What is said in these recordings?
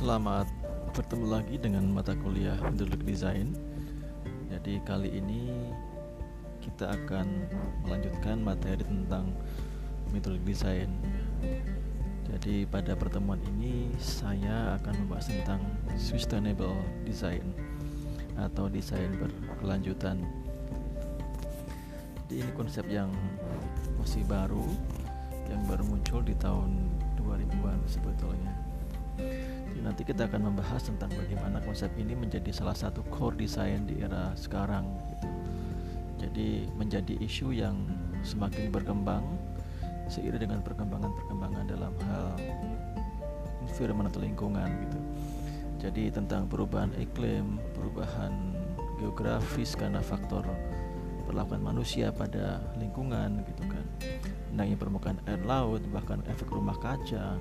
Selamat bertemu lagi dengan mata kuliah Intellectual Design. Jadi kali ini kita akan melanjutkan materi tentang metode desain. Jadi pada pertemuan ini saya akan membahas tentang sustainable design atau desain berkelanjutan. Jadi ini konsep yang masih baru yang baru muncul di tahun 2000-an sebetulnya. Nanti kita akan membahas tentang bagaimana konsep ini menjadi salah satu core design di era sekarang gitu. Jadi menjadi isu yang semakin berkembang seiring dengan perkembangan-perkembangan dalam hal environment atau lingkungan gitu. Jadi tentang perubahan iklim, perubahan geografis karena faktor perlakuan manusia pada lingkungan gitu kan naiknya permukaan air laut bahkan efek rumah kaca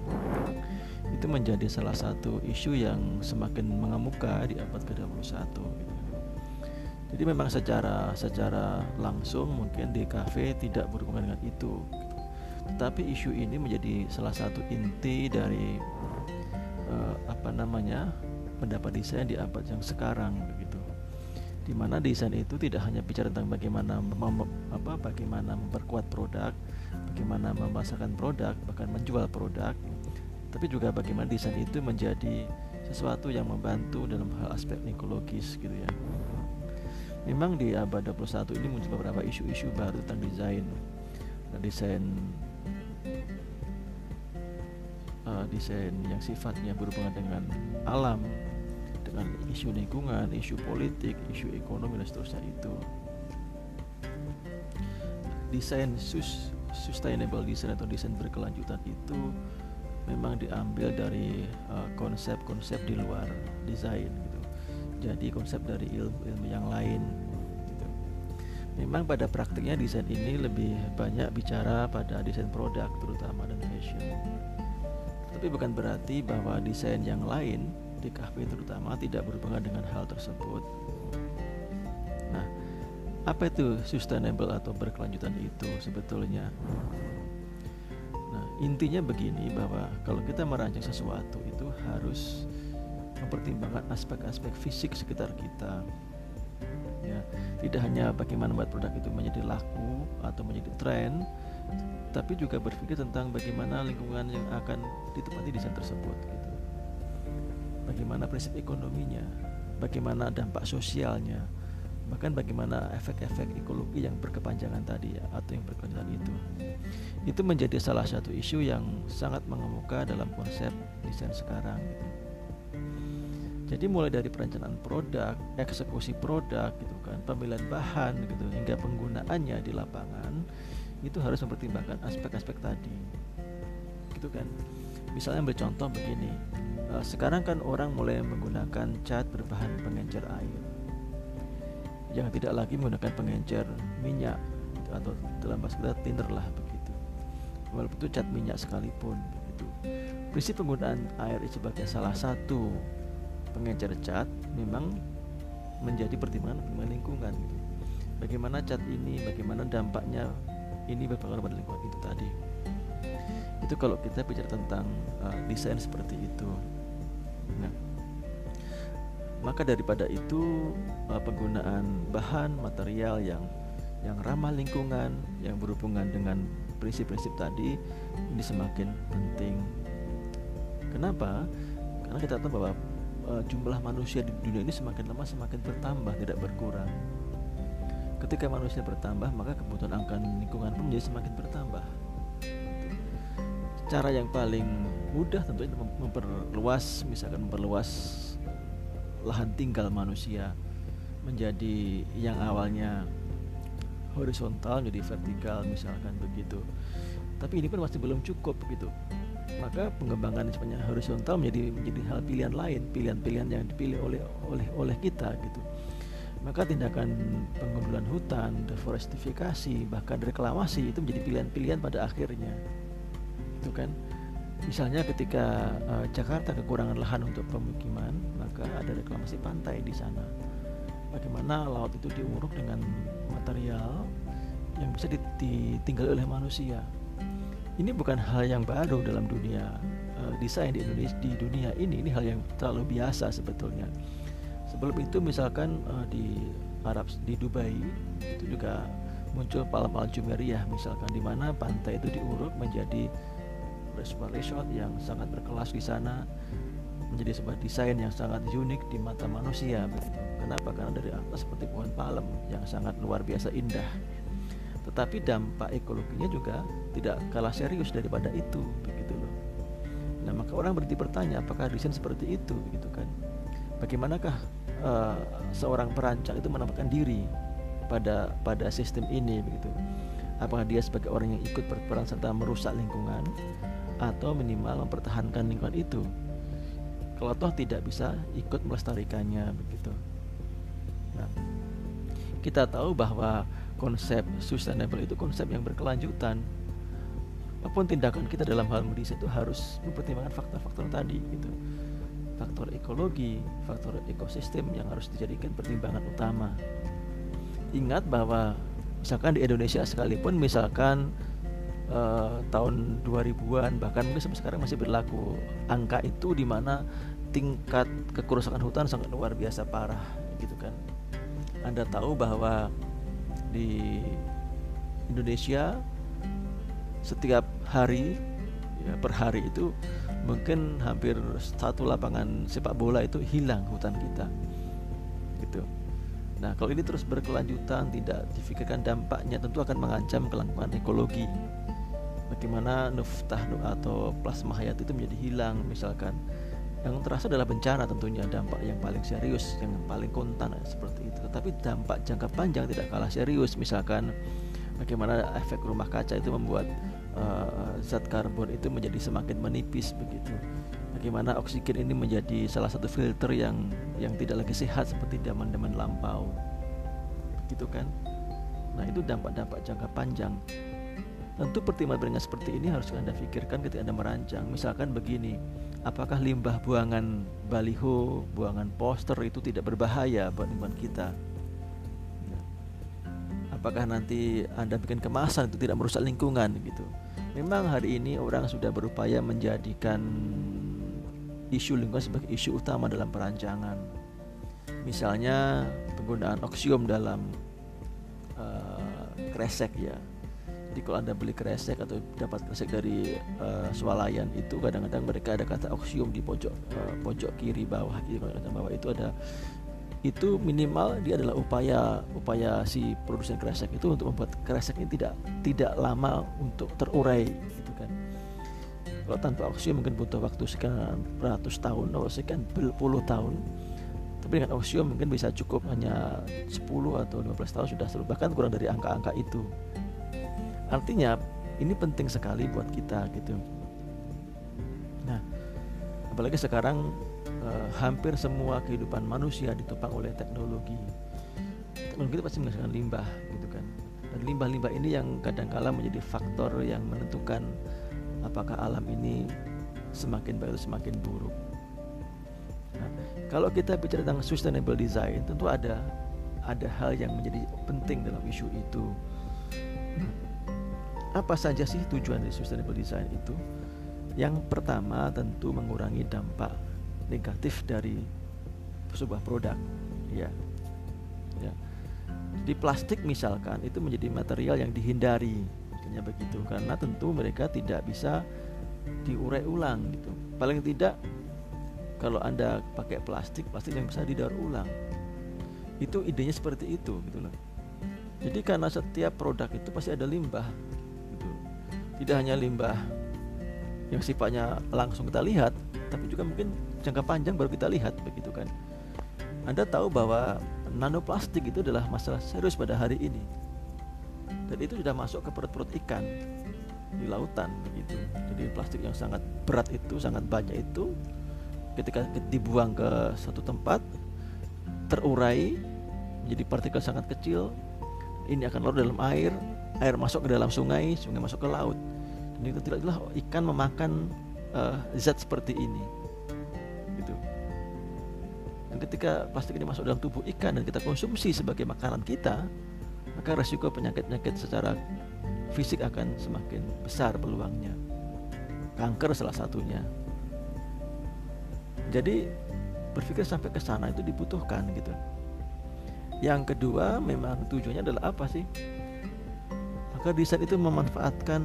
itu menjadi salah satu isu yang semakin mengemuka di abad ke-21 gitu. Jadi memang secara secara langsung mungkin kafe tidak berhubungan dengan itu. Tetapi isu ini menjadi salah satu inti dari uh, apa namanya pendapat desain di abad yang sekarang begitu di mana desain itu tidak hanya bicara tentang bagaimana mem apa bagaimana memperkuat produk, bagaimana memasarkan produk, bahkan menjual produk, tapi juga bagaimana desain itu menjadi sesuatu yang membantu dalam hal aspek ekologis gitu ya. Memang di abad 21 ini muncul beberapa isu-isu baru tentang desain. Nah, desain uh, desain yang sifatnya berhubungan dengan alam, dengan isu lingkungan, isu politik, isu ekonomi dan seterusnya itu. Desain sus sustainable design atau desain berkelanjutan itu memang diambil dari uh, konsep-konsep uh, di luar desain gitu. Jadi konsep dari ilmu-ilmu yang lain gitu. Memang pada praktiknya desain ini lebih banyak bicara pada desain produk terutama dan fashion. Tapi bukan berarti bahwa desain yang lain di kafe terutama tidak berhubungan dengan hal tersebut. Nah, apa itu sustainable atau berkelanjutan itu sebetulnya? Intinya begini bahwa kalau kita merancang sesuatu itu harus mempertimbangkan aspek-aspek fisik sekitar kita. Ya, tidak hanya bagaimana membuat produk itu menjadi laku atau menjadi tren, tapi juga berpikir tentang bagaimana lingkungan yang akan ditempati desain tersebut gitu bagaimana prinsip ekonominya, bagaimana dampak sosialnya, bahkan bagaimana efek-efek ekologi yang berkepanjangan tadi ya, atau yang berkelanjutan itu. Itu menjadi salah satu isu yang sangat mengemuka dalam konsep desain sekarang. Gitu. Jadi mulai dari perencanaan produk, eksekusi produk gitu kan, pemilihan bahan gitu hingga penggunaannya di lapangan itu harus mempertimbangkan aspek-aspek tadi. Gitu kan. Misalnya ambil contoh begini, uh, sekarang kan orang mulai menggunakan cat berbahan pengencer air yang tidak lagi menggunakan pengencer minyak atau dalam bahasa kita thinner lah begitu. Walaupun itu cat minyak sekalipun begitu. Prinsip penggunaan air sebagai salah satu pengencer cat memang menjadi pertimbangan pertimbangan lingkungan gitu. bagaimana cat ini bagaimana dampaknya ini berpengaruh pada lingkungan itu tadi. Itu kalau kita bicara tentang uh, desain seperti itu. Nah, maka daripada itu uh, penggunaan bahan material yang yang ramah lingkungan, yang berhubungan dengan prinsip-prinsip tadi ini semakin penting. Kenapa? Karena kita tahu bahwa uh, jumlah manusia di dunia ini semakin lama semakin bertambah, tidak berkurang. Ketika manusia bertambah, maka kebutuhan akan lingkungan pun menjadi semakin bertambah. Cara yang paling mudah tentunya memperluas misalkan memperluas lahan tinggal manusia menjadi yang awalnya horizontal jadi vertikal misalkan begitu. Tapi ini pun masih belum cukup gitu maka pengembangan sebenarnya horizontal menjadi menjadi hal pilihan lain pilihan-pilihan yang dipilih oleh oleh oleh kita gitu. Maka tindakan penggundulan hutan deforestifikasi bahkan reklamasi itu menjadi pilihan-pilihan pada akhirnya itu kan. Misalnya ketika uh, Jakarta kekurangan lahan untuk pemukiman, ada reklamasi pantai di sana. Bagaimana laut itu diuruk dengan material yang bisa ditinggali oleh manusia. Ini bukan hal yang baru dalam dunia uh, desain di Indonesia di dunia ini ini hal yang terlalu biasa sebetulnya sebelum itu misalkan uh, di Arab di Dubai itu juga muncul Jumeirah misalkan di mana pantai itu diuruk menjadi sebuah resort yang sangat berkelas di sana menjadi sebuah desain yang sangat unik di mata manusia begitu. Kenapa? Karena dari atas seperti pohon palem yang sangat luar biasa indah. Tetapi dampak ekologinya juga tidak kalah serius daripada itu begitu loh. Nah, maka orang berarti bertanya apakah desain seperti itu gitu kan. Bagaimanakah uh, seorang perancang itu menempatkan diri pada pada sistem ini begitu. Apakah dia sebagai orang yang ikut berperan serta merusak lingkungan atau minimal mempertahankan lingkungan itu kalau toh tidak bisa ikut melestarikannya begitu. Nah kita tahu bahwa konsep sustainable itu konsep yang berkelanjutan. Apa pun tindakan kita dalam hal mendesain itu harus mempertimbangkan faktor-faktor tadi gitu. Faktor ekologi, faktor ekosistem yang harus dijadikan pertimbangan utama. Ingat bahwa misalkan di Indonesia sekalipun misalkan uh, tahun 2000-an bahkan mungkin sampai sekarang masih berlaku angka itu di mana tingkat kerusakan hutan sangat luar biasa parah gitu kan. Anda tahu bahwa di Indonesia setiap hari ya, per hari itu mungkin hampir satu lapangan sepak bola itu hilang hutan kita gitu. Nah kalau ini terus berkelanjutan tidak difikirkan dampaknya tentu akan mengancam kelangsungan ekologi. Bagaimana nuftah atau plasma hayat itu menjadi hilang misalkan yang terasa adalah bencana tentunya dampak yang paling serius yang paling kontan seperti itu. Tetapi dampak jangka panjang tidak kalah serius misalkan bagaimana efek rumah kaca itu membuat uh, zat karbon itu menjadi semakin menipis begitu. Bagaimana oksigen ini menjadi salah satu filter yang yang tidak lagi sehat seperti zaman-zaman lampau. Begitu kan? Nah itu dampak-dampak jangka panjang. Tentu pertimbangan seperti ini harus Anda pikirkan ketika Anda merancang. Misalkan begini, apakah limbah buangan baliho, buangan poster itu tidak berbahaya buat lingkungan kita? Apakah nanti Anda bikin kemasan itu tidak merusak lingkungan gitu? Memang hari ini orang sudah berupaya menjadikan isu lingkungan sebagai isu utama dalam perancangan. Misalnya penggunaan oksium dalam uh, kresek ya jadi kalau anda beli kresek atau dapat kresek dari uh, swalayan itu kadang-kadang mereka ada kata oksium di pojok uh, pojok kiri bawah di kata bawah itu ada itu minimal dia adalah upaya upaya si produsen kresek itu untuk membuat kresek ini tidak tidak lama untuk terurai gitu kan. Kalau tanpa oksium mungkin butuh waktu sekian ratus tahun atau sekian puluh tahun. Tapi dengan oksium mungkin bisa cukup hanya 10 atau 15 tahun sudah selesai bahkan kurang dari angka-angka itu Artinya ini penting sekali buat kita gitu. Nah, apalagi sekarang eh, hampir semua kehidupan manusia ditopang oleh teknologi. Teknologi itu pasti menghasilkan limbah gitu kan. Dan limbah-limbah ini yang kadang-kala menjadi faktor yang menentukan apakah alam ini semakin baik atau semakin buruk. Nah, kalau kita bicara tentang sustainable design, tentu ada ada hal yang menjadi penting dalam isu itu apa saja sih tujuan dari sustainable design itu? Yang pertama tentu mengurangi dampak negatif dari sebuah produk, ya. Ya. Di plastik misalkan itu menjadi material yang dihindari, hanya begitu karena tentu mereka tidak bisa diurai ulang gitu. Paling tidak kalau Anda pakai plastik, plastik yang bisa didaur ulang. Itu idenya seperti itu gitu loh. Jadi karena setiap produk itu pasti ada limbah tidak hanya limbah yang sifatnya langsung kita lihat tapi juga mungkin jangka panjang baru kita lihat begitu kan? Anda tahu bahwa nanoplastik itu adalah masalah serius pada hari ini. Dan itu sudah masuk ke perut-perut ikan di lautan begitu. Jadi plastik yang sangat berat itu sangat banyak itu ketika dibuang ke satu tempat terurai menjadi partikel sangat kecil ini akan larut dalam air air masuk ke dalam sungai sungai masuk ke laut. Dan itu tidak jelas ikan memakan uh, zat seperti ini. Gitu. Dan ketika plastik ini masuk dalam tubuh ikan dan kita konsumsi sebagai makanan kita maka resiko penyakit-penyakit secara fisik akan semakin besar peluangnya. Kanker salah satunya. Jadi berpikir sampai ke sana itu dibutuhkan gitu. Yang kedua memang tujuannya adalah apa sih maka desain itu memanfaatkan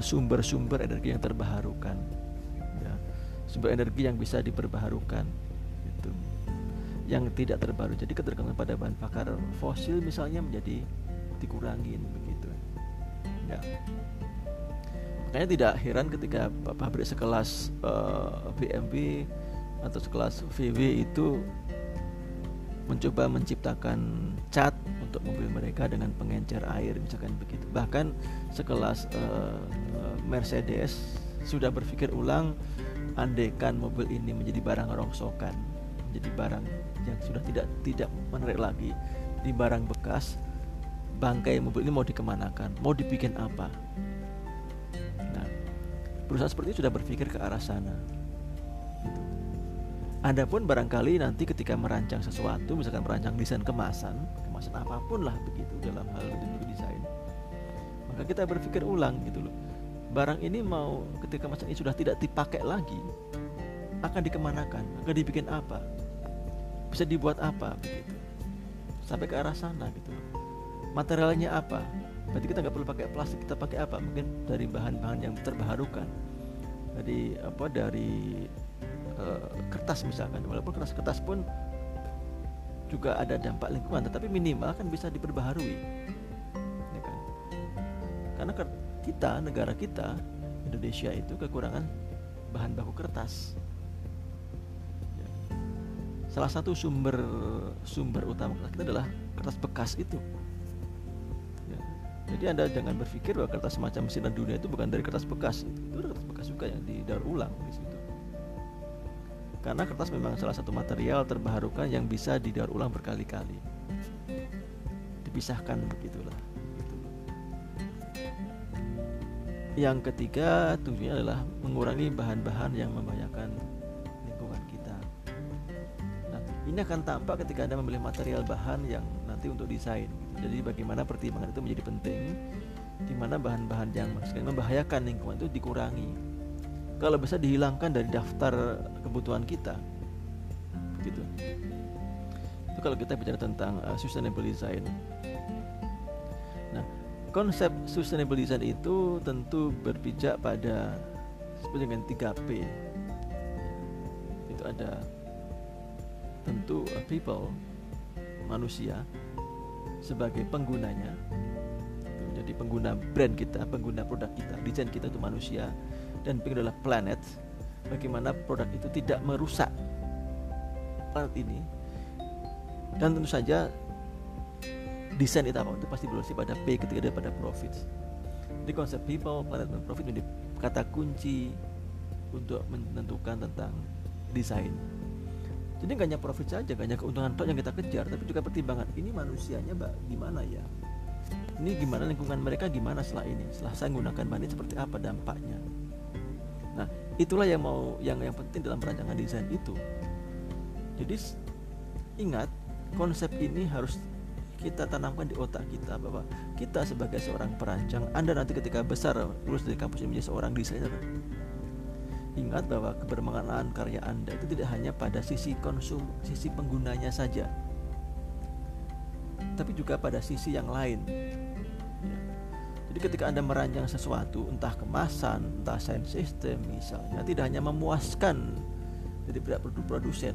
sumber-sumber energi yang terbarukan ya, sumber energi yang bisa diperbaharukan itu yang tidak terbaru jadi ketergantungan pada bahan bakar fosil misalnya menjadi dikurangin begitu ya. Makanya tidak heran ketika pabrik sekelas uh, eh, BMW atau sekelas VW itu mencoba menciptakan cat untuk mobil mereka dengan pengencer air misalkan begitu. Bahkan sekelas uh, Mercedes sudah berpikir ulang andekan mobil ini menjadi barang rongsokan menjadi barang yang sudah tidak tidak menarik lagi di barang bekas bangkai mobil ini mau dikemanakan mau dibikin apa? Nah perusahaan seperti ini sudah berpikir ke arah sana. Adapun barangkali nanti ketika merancang sesuatu, misalkan merancang desain kemasan, kemasan apa pun lah begitu dalam hal itu desain, maka kita berpikir ulang gitu loh. Barang ini mau ketika kemasan ini sudah tidak dipakai lagi, akan dikemanakan, akan dibikin apa, bisa dibuat apa begitu, sampai ke arah sana gitu loh. Materialnya apa? Berarti kita nggak perlu pakai plastik, kita pakai apa? Mungkin dari bahan-bahan yang terbarukan, dari apa dari uh, kertas misalkan walaupun kertas kertas pun juga ada dampak lingkungan tetapi minimal kan bisa diperbaharui ya kan? karena kita negara kita Indonesia itu kekurangan bahan baku kertas ya. salah satu sumber sumber utama kita adalah kertas bekas itu ya. jadi anda jangan berpikir bahwa kertas semacam mesin dunia itu bukan dari kertas bekas itu, itu kertas bekas juga yang didaur ulang di situ karena kertas memang salah satu material terbarukan yang bisa didaur ulang berkali-kali. Dipisahkan begitulah. Gitu. yang ketiga tujuannya adalah mengurangi bahan-bahan yang membahayakan lingkungan kita. Nah ini akan tampak ketika anda memilih material bahan yang nanti untuk desain. Jadi bagaimana pertimbangan itu menjadi penting di mana bahan-bahan yang membahayakan lingkungan itu dikurangi kalau bisa dihilangkan dari daftar kebutuhan kita. Begitu. Itu kalau kita bicara tentang uh, sustainable design. Nah konsep sustainable design itu tentu berpijak pada seperti dengan 3P itu ada tentu uh, people manusia sebagai penggunanya. Jadi pengguna brand kita pengguna produk kita desain kita itu manusia dan Pink adalah planet bagaimana produk itu tidak merusak planet ini dan tentu saja desain itu apa itu pasti berorasi pada P ketika dia pada profit jadi konsep people, planet, dan profit menjadi kata kunci untuk menentukan tentang desain jadi nggak hanya profit saja, nggak hanya keuntungan yang kita kejar, tapi juga pertimbangan ini manusianya mbak gimana ya? Ini gimana lingkungan mereka gimana setelah ini? Setelah saya menggunakan bahan ini seperti apa dampaknya? Nah, itulah yang mau yang yang penting dalam perancangan desain itu. Jadi ingat konsep ini harus kita tanamkan di otak kita bahwa kita sebagai seorang perancang, Anda nanti ketika besar lulus dari kampus ini menjadi seorang desainer. Ingat bahwa kebermanfaatan karya Anda itu tidak hanya pada sisi konsum, sisi penggunanya saja, tapi juga pada sisi yang lain jadi ketika Anda merancang sesuatu, entah kemasan, entah sound system misalnya, tidak hanya memuaskan dari pihak produsen,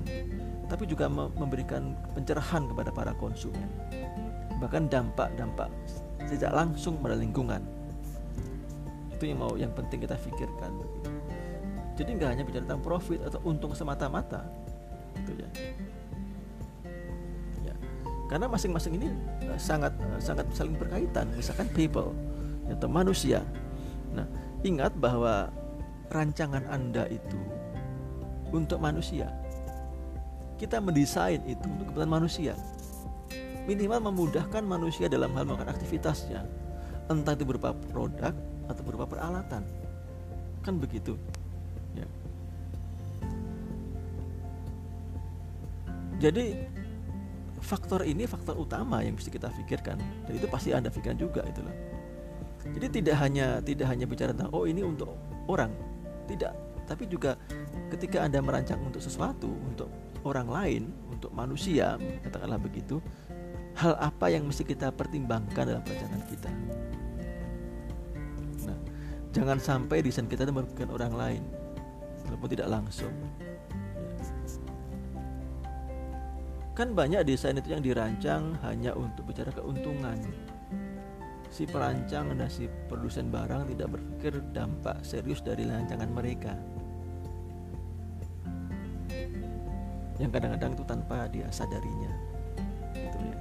tapi juga memberikan pencerahan kepada para konsumen. Bahkan dampak-dampak tidak langsung pada lingkungan. Itu yang mau yang penting kita pikirkan. Jadi nggak hanya bicara tentang profit atau untung semata-mata, gitu ya. ya. Karena masing-masing ini eh, sangat eh, sangat saling berkaitan. Misalkan people, atau manusia. Nah, ingat bahwa rancangan Anda itu untuk manusia. Kita mendesain itu untuk kepentingan manusia. Minimal memudahkan manusia dalam hal melakukan aktivitasnya. Entah itu berupa produk atau berupa peralatan. Kan begitu. Ya. Jadi faktor ini faktor utama yang mesti kita pikirkan. Dan itu pasti Anda pikirkan juga itulah. Jadi tidak hanya tidak hanya bicara tentang oh ini untuk orang, tidak. tapi juga ketika anda merancang untuk sesuatu untuk orang lain untuk manusia katakanlah begitu hal apa yang mesti kita pertimbangkan dalam perencanaan kita? Nah jangan sampai desain kita merugikan orang lain walaupun tidak langsung. Kan banyak desain itu yang dirancang hanya untuk bicara keuntungan si perancang dan si produsen barang tidak berpikir dampak serius dari rancangan mereka. Yang kadang-kadang itu tanpa dia sadarinya. Gitu ya.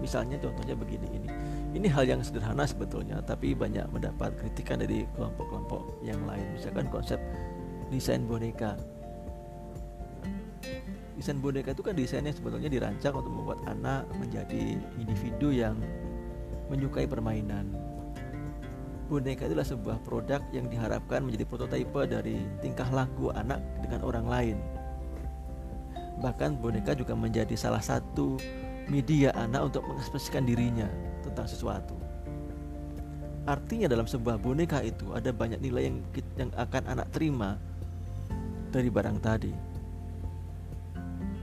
Misalnya contohnya begini ini. Ini hal yang sederhana sebetulnya tapi banyak mendapat kritikan dari kelompok-kelompok yang lain. Misalkan konsep desain boneka. Desain boneka itu kan desainnya sebetulnya dirancang untuk membuat anak menjadi individu yang menyukai permainan. Boneka itulah sebuah produk yang diharapkan menjadi prototipe dari tingkah laku anak dengan orang lain. Bahkan boneka juga menjadi salah satu media anak untuk mengekspresikan dirinya tentang sesuatu. Artinya dalam sebuah boneka itu ada banyak nilai yang yang akan anak terima dari barang tadi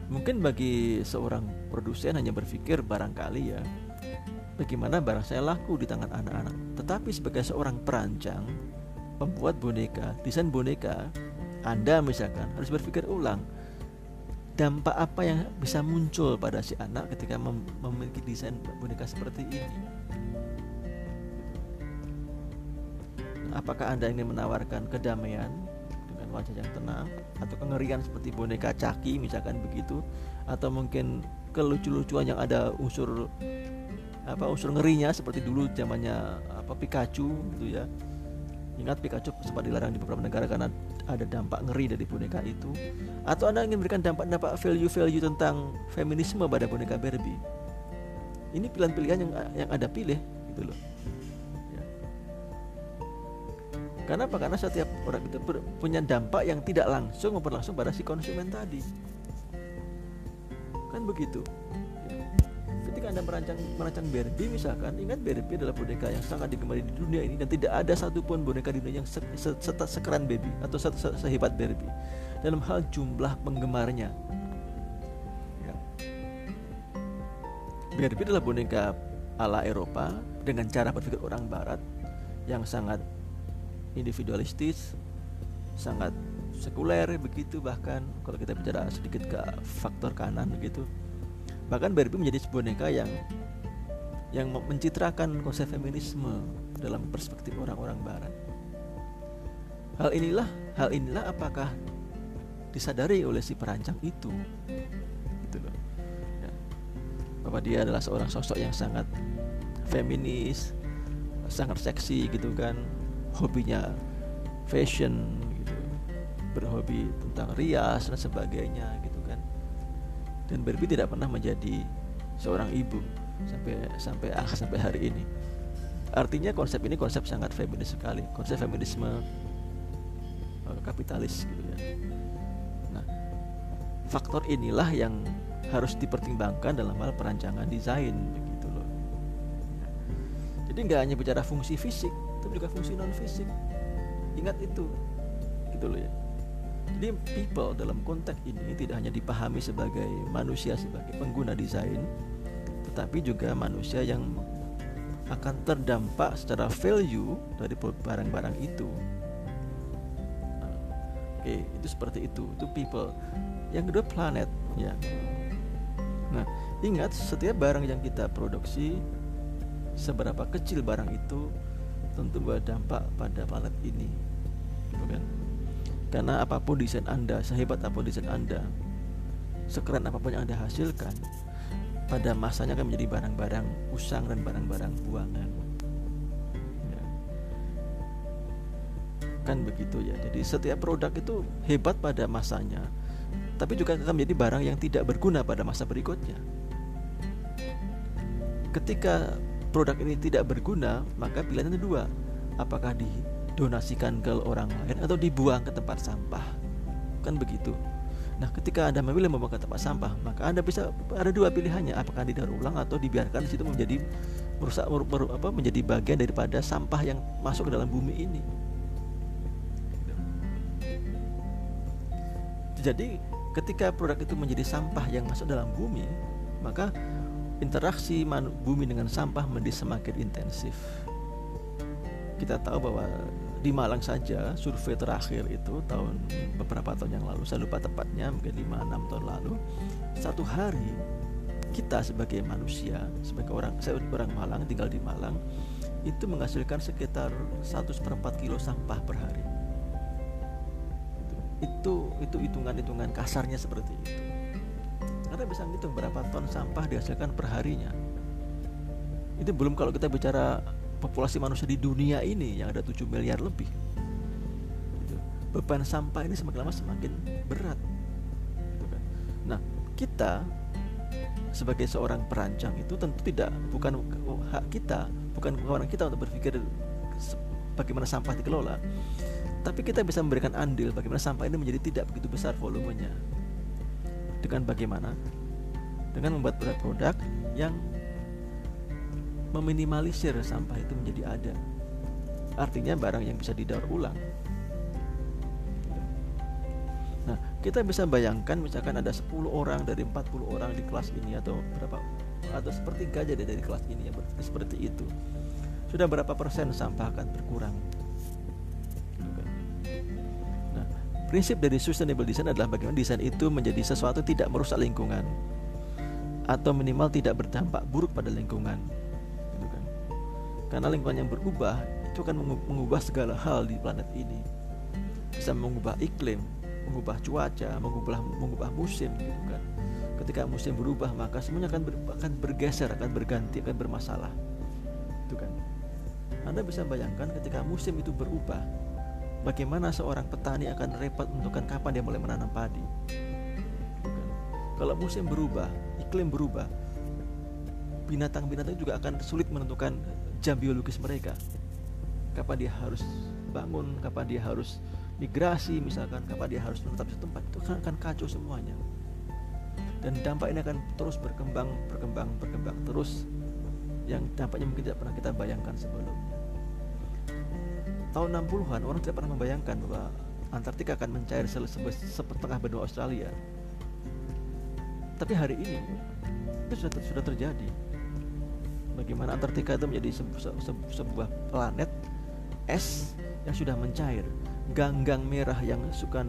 Mungkin bagi seorang produsen hanya berpikir barangkali ya bagaimana barang saya laku di tangan anak-anak. Tetapi sebagai seorang perancang, pembuat boneka, desain boneka, Anda misalkan harus berpikir ulang dampak apa yang bisa muncul pada si anak ketika mem memiliki desain boneka seperti ini. Apakah Anda ingin menawarkan kedamaian, dengan wajah yang tenang atau kengerian seperti boneka caki misalkan begitu atau mungkin kelucu-lucuan yang ada unsur apa unsur ngerinya seperti dulu zamannya apa Pikachu gitu ya ingat Pikachu sempat dilarang di beberapa negara karena ada dampak ngeri dari boneka itu atau anda ingin memberikan dampak-dampak value-value tentang feminisme pada boneka Barbie ini pilihan-pilihan yang yang ada pilih gitu loh Karena apa? Karena setiap orang itu punya dampak yang tidak langsung maupun langsung pada si konsumen tadi. Kan begitu. Ketika Anda merancang merancang Barbie misalkan, ingat Barbie adalah boneka yang sangat digemari di dunia ini dan tidak ada satupun boneka di dunia yang se se se sekeran Barbie atau se se sehebat Barbie dalam hal jumlah penggemarnya. Ya. Barbie adalah boneka ala Eropa dengan cara berpikir orang Barat yang sangat individualistis, sangat sekuler begitu bahkan kalau kita bicara sedikit ke faktor kanan begitu. Bahkan Barbie menjadi sebuah boneka yang yang mencitrakan konsep feminisme dalam perspektif orang-orang barat. Hal inilah, hal inilah apakah disadari oleh si perancang itu? Gitu loh. Ya. Bahwa dia adalah seorang sosok yang sangat feminis, sangat seksi gitu kan, hobinya fashion gitu berhobi tentang rias dan sebagainya gitu dan Barbie tidak pernah menjadi seorang ibu sampai sampai ah, sampai hari ini. Artinya konsep ini konsep sangat feminis sekali. Konsep feminisme uh, kapitalis gitu ya. Nah faktor inilah yang harus dipertimbangkan dalam hal perancangan desain begitu loh. Jadi nggak hanya bicara fungsi fisik tapi juga fungsi non fisik. Ingat itu gitu loh ya jadi people dalam konteks ini tidak hanya dipahami sebagai manusia sebagai pengguna desain tetapi juga manusia yang akan terdampak secara value dari barang-barang itu. Oke itu seperti itu itu people. Yang kedua planet ya. Nah ingat setiap barang yang kita produksi seberapa kecil barang itu tentu berdampak pada planet ini gitu kan karena apa pun desain anda sehebat apa pun desain anda sekeren apa pun yang anda hasilkan pada masanya akan menjadi barang-barang usang dan barang-barang buangan ya. kan begitu ya jadi setiap produk itu hebat pada masanya tapi juga akan menjadi barang yang tidak berguna pada masa berikutnya ketika produk ini tidak berguna, maka pilihannya dua. Apakah didonasikan ke orang lain atau dibuang ke tempat sampah? Kan begitu. Nah, ketika Anda memilih membuang ke tempat sampah, maka Anda bisa ada dua pilihannya, apakah didaur ulang atau dibiarkan di situ menjadi merusak mer, mer, apa menjadi bagian daripada sampah yang masuk ke dalam bumi ini. jadi ketika produk itu menjadi sampah yang masuk dalam bumi maka interaksi bumi dengan sampah menjadi semakin intensif kita tahu bahwa di Malang saja survei terakhir itu tahun beberapa tahun yang lalu saya lupa tepatnya mungkin 5-6 tahun lalu satu hari kita sebagai manusia sebagai orang saya orang Malang tinggal di Malang itu menghasilkan sekitar 1 per 4 kilo sampah per hari. Itu itu hitungan-hitungan kasarnya seperti itu. Anda bisa ngitung berapa ton sampah dihasilkan per harinya itu belum kalau kita bicara populasi manusia di dunia ini yang ada 7 miliar lebih gitu. beban sampah ini semakin lama semakin berat gitu kan. nah kita sebagai seorang perancang itu tentu tidak bukan hak kita bukan kewenangan kita untuk berpikir bagaimana sampah dikelola tapi kita bisa memberikan andil bagaimana sampah ini menjadi tidak begitu besar volumenya. Dengan bagaimana? Dengan membuat produk-produk yang meminimalisir sampah itu menjadi ada. Artinya barang yang bisa didaur ulang. Nah, kita bisa bayangkan misalkan ada 10 orang dari 40 orang di kelas ini atau berapa atau sepertiga aja dari kelas ini ya seperti itu. Sudah berapa persen sampah akan berkurang? Prinsip dari sustainable design adalah bagaimana desain itu menjadi sesuatu tidak merusak lingkungan atau minimal tidak berdampak buruk pada lingkungan. Kan. Karena lingkungan yang berubah itu akan mengubah segala hal di planet ini. Bisa mengubah iklim, mengubah cuaca, mengubah mengubah musim gitu kan. Ketika musim berubah maka semuanya akan ber, akan bergeser, akan berganti, akan bermasalah. Itu kan. Anda bisa bayangkan ketika musim itu berubah, bagaimana seorang petani akan repot menentukan kapan dia mulai menanam padi. Kalau musim berubah, iklim berubah, binatang-binatang juga akan sulit menentukan jam biologis mereka. Kapan dia harus bangun, kapan dia harus migrasi misalkan, kapan dia harus menetap di tempat itu akan kacau semuanya. Dan dampak ini akan terus berkembang, berkembang, berkembang terus yang dampaknya mungkin tidak pernah kita bayangkan sebelumnya tahun 60-an orang tidak pernah membayangkan bahwa Antartika akan mencair setengah benua Australia. Tapi hari ini itu sudah terjadi. Bagaimana Antartika itu menjadi sebuah planet es yang sudah mencair, ganggang merah yang suka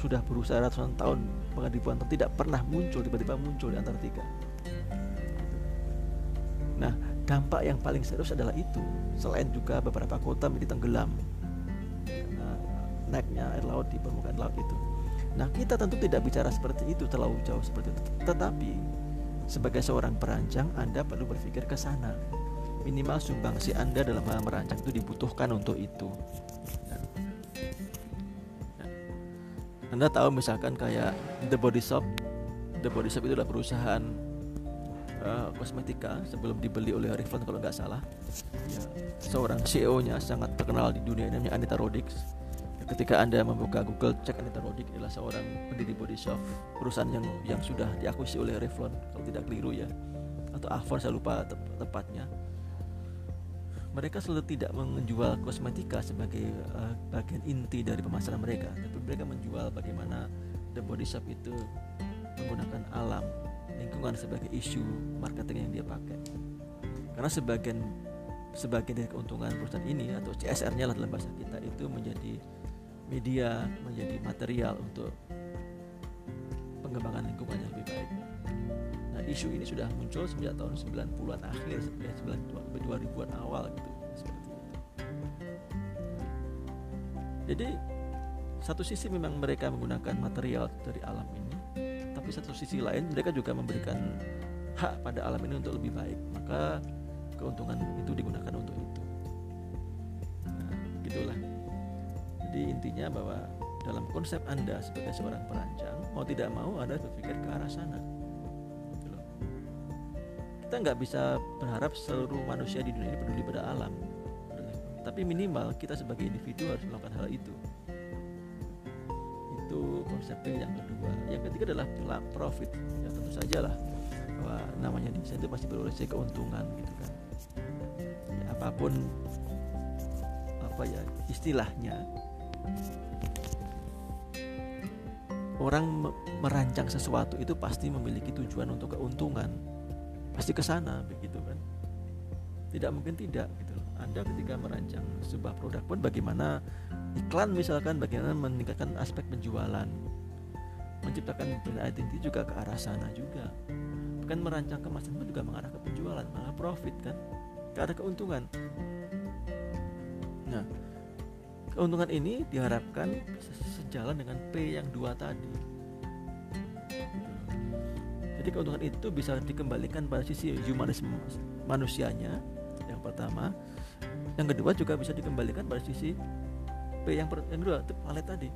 sudah berusaha ratusan tahun tahun tidak pernah muncul tiba-tiba muncul di Antartika. Nah, dampak yang paling serius adalah itu. Selain juga beberapa kota menjadi tenggelam naiknya air laut di permukaan laut itu. Nah kita tentu tidak bicara seperti itu terlalu jauh seperti itu. Tetapi sebagai seorang perancang Anda perlu berpikir ke sana. Minimal sumbangsi Anda dalam hal merancang itu dibutuhkan untuk itu. Anda tahu misalkan kayak The Body Shop. The Body Shop itu adalah perusahaan uh, kosmetika sebelum dibeli oleh Revlon kalau nggak salah. Ya, seorang CEO-nya sangat terkenal di dunia namanya Anita Roddick ketika anda membuka Google cek Anita Roddick adalah seorang pendiri Body Shop perusahaan yang yang sudah diakuisisi oleh Revlon kalau tidak keliru ya atau Avon saya lupa tep tepatnya. Mereka selalu tidak menjual kosmetika sebagai uh, bagian inti dari pemasaran mereka tapi mereka menjual bagaimana The Body Shop itu menggunakan alam lingkungan sebagai isu marketing yang dia pakai. Karena sebagian sebagian dari keuntungan perusahaan ini atau CSR-nya lah dalam bahasa kita itu menjadi media menjadi material untuk pengembangan lingkungan yang lebih baik. Nah isu ini sudah muncul sejak tahun 90-an akhir ya 2000-an awal gitu jadi satu sisi memang mereka menggunakan material dari alam ini tapi satu sisi lain mereka juga memberikan hak pada alam ini untuk lebih baik. Maka keuntungan itu digunakan untuk itu. Nah, gitulah jadi intinya bahwa dalam konsep anda sebagai seorang perancang mau tidak mau anda berpikir ke arah sana. Gitu kita nggak bisa berharap seluruh manusia di dunia ini peduli pada alam. Tapi minimal kita sebagai individu harus melakukan hal itu. Itu konsepnya yang kedua. Yang ketiga adalah profit. Ya tentu saja lah bahwa namanya desain itu pasti berorientasi keuntungan gitu kan. Ya, apa pun apa ya istilahnya orang merancang sesuatu itu pasti memiliki tujuan untuk keuntungan. Pasti ke sana begitu kan? Tidak mungkin tidak gitu anda ketika merancang sebuah produk pun bagaimana iklan misalkan bagaimana meningkatkan aspek penjualan menciptakan brand identity juga ke arah sana juga. Kan merancang kemasan pun juga mengarah ke penjualan malah profit kan? Ke arah keuntungan. Nah keuntungan ini diharapkan sejalan dengan P yang dua tadi jadi keuntungan itu bisa dikembalikan pada sisi humanisme manusianya yang pertama yang kedua juga bisa dikembalikan pada sisi P yang, per, yang kedua itu palet tadi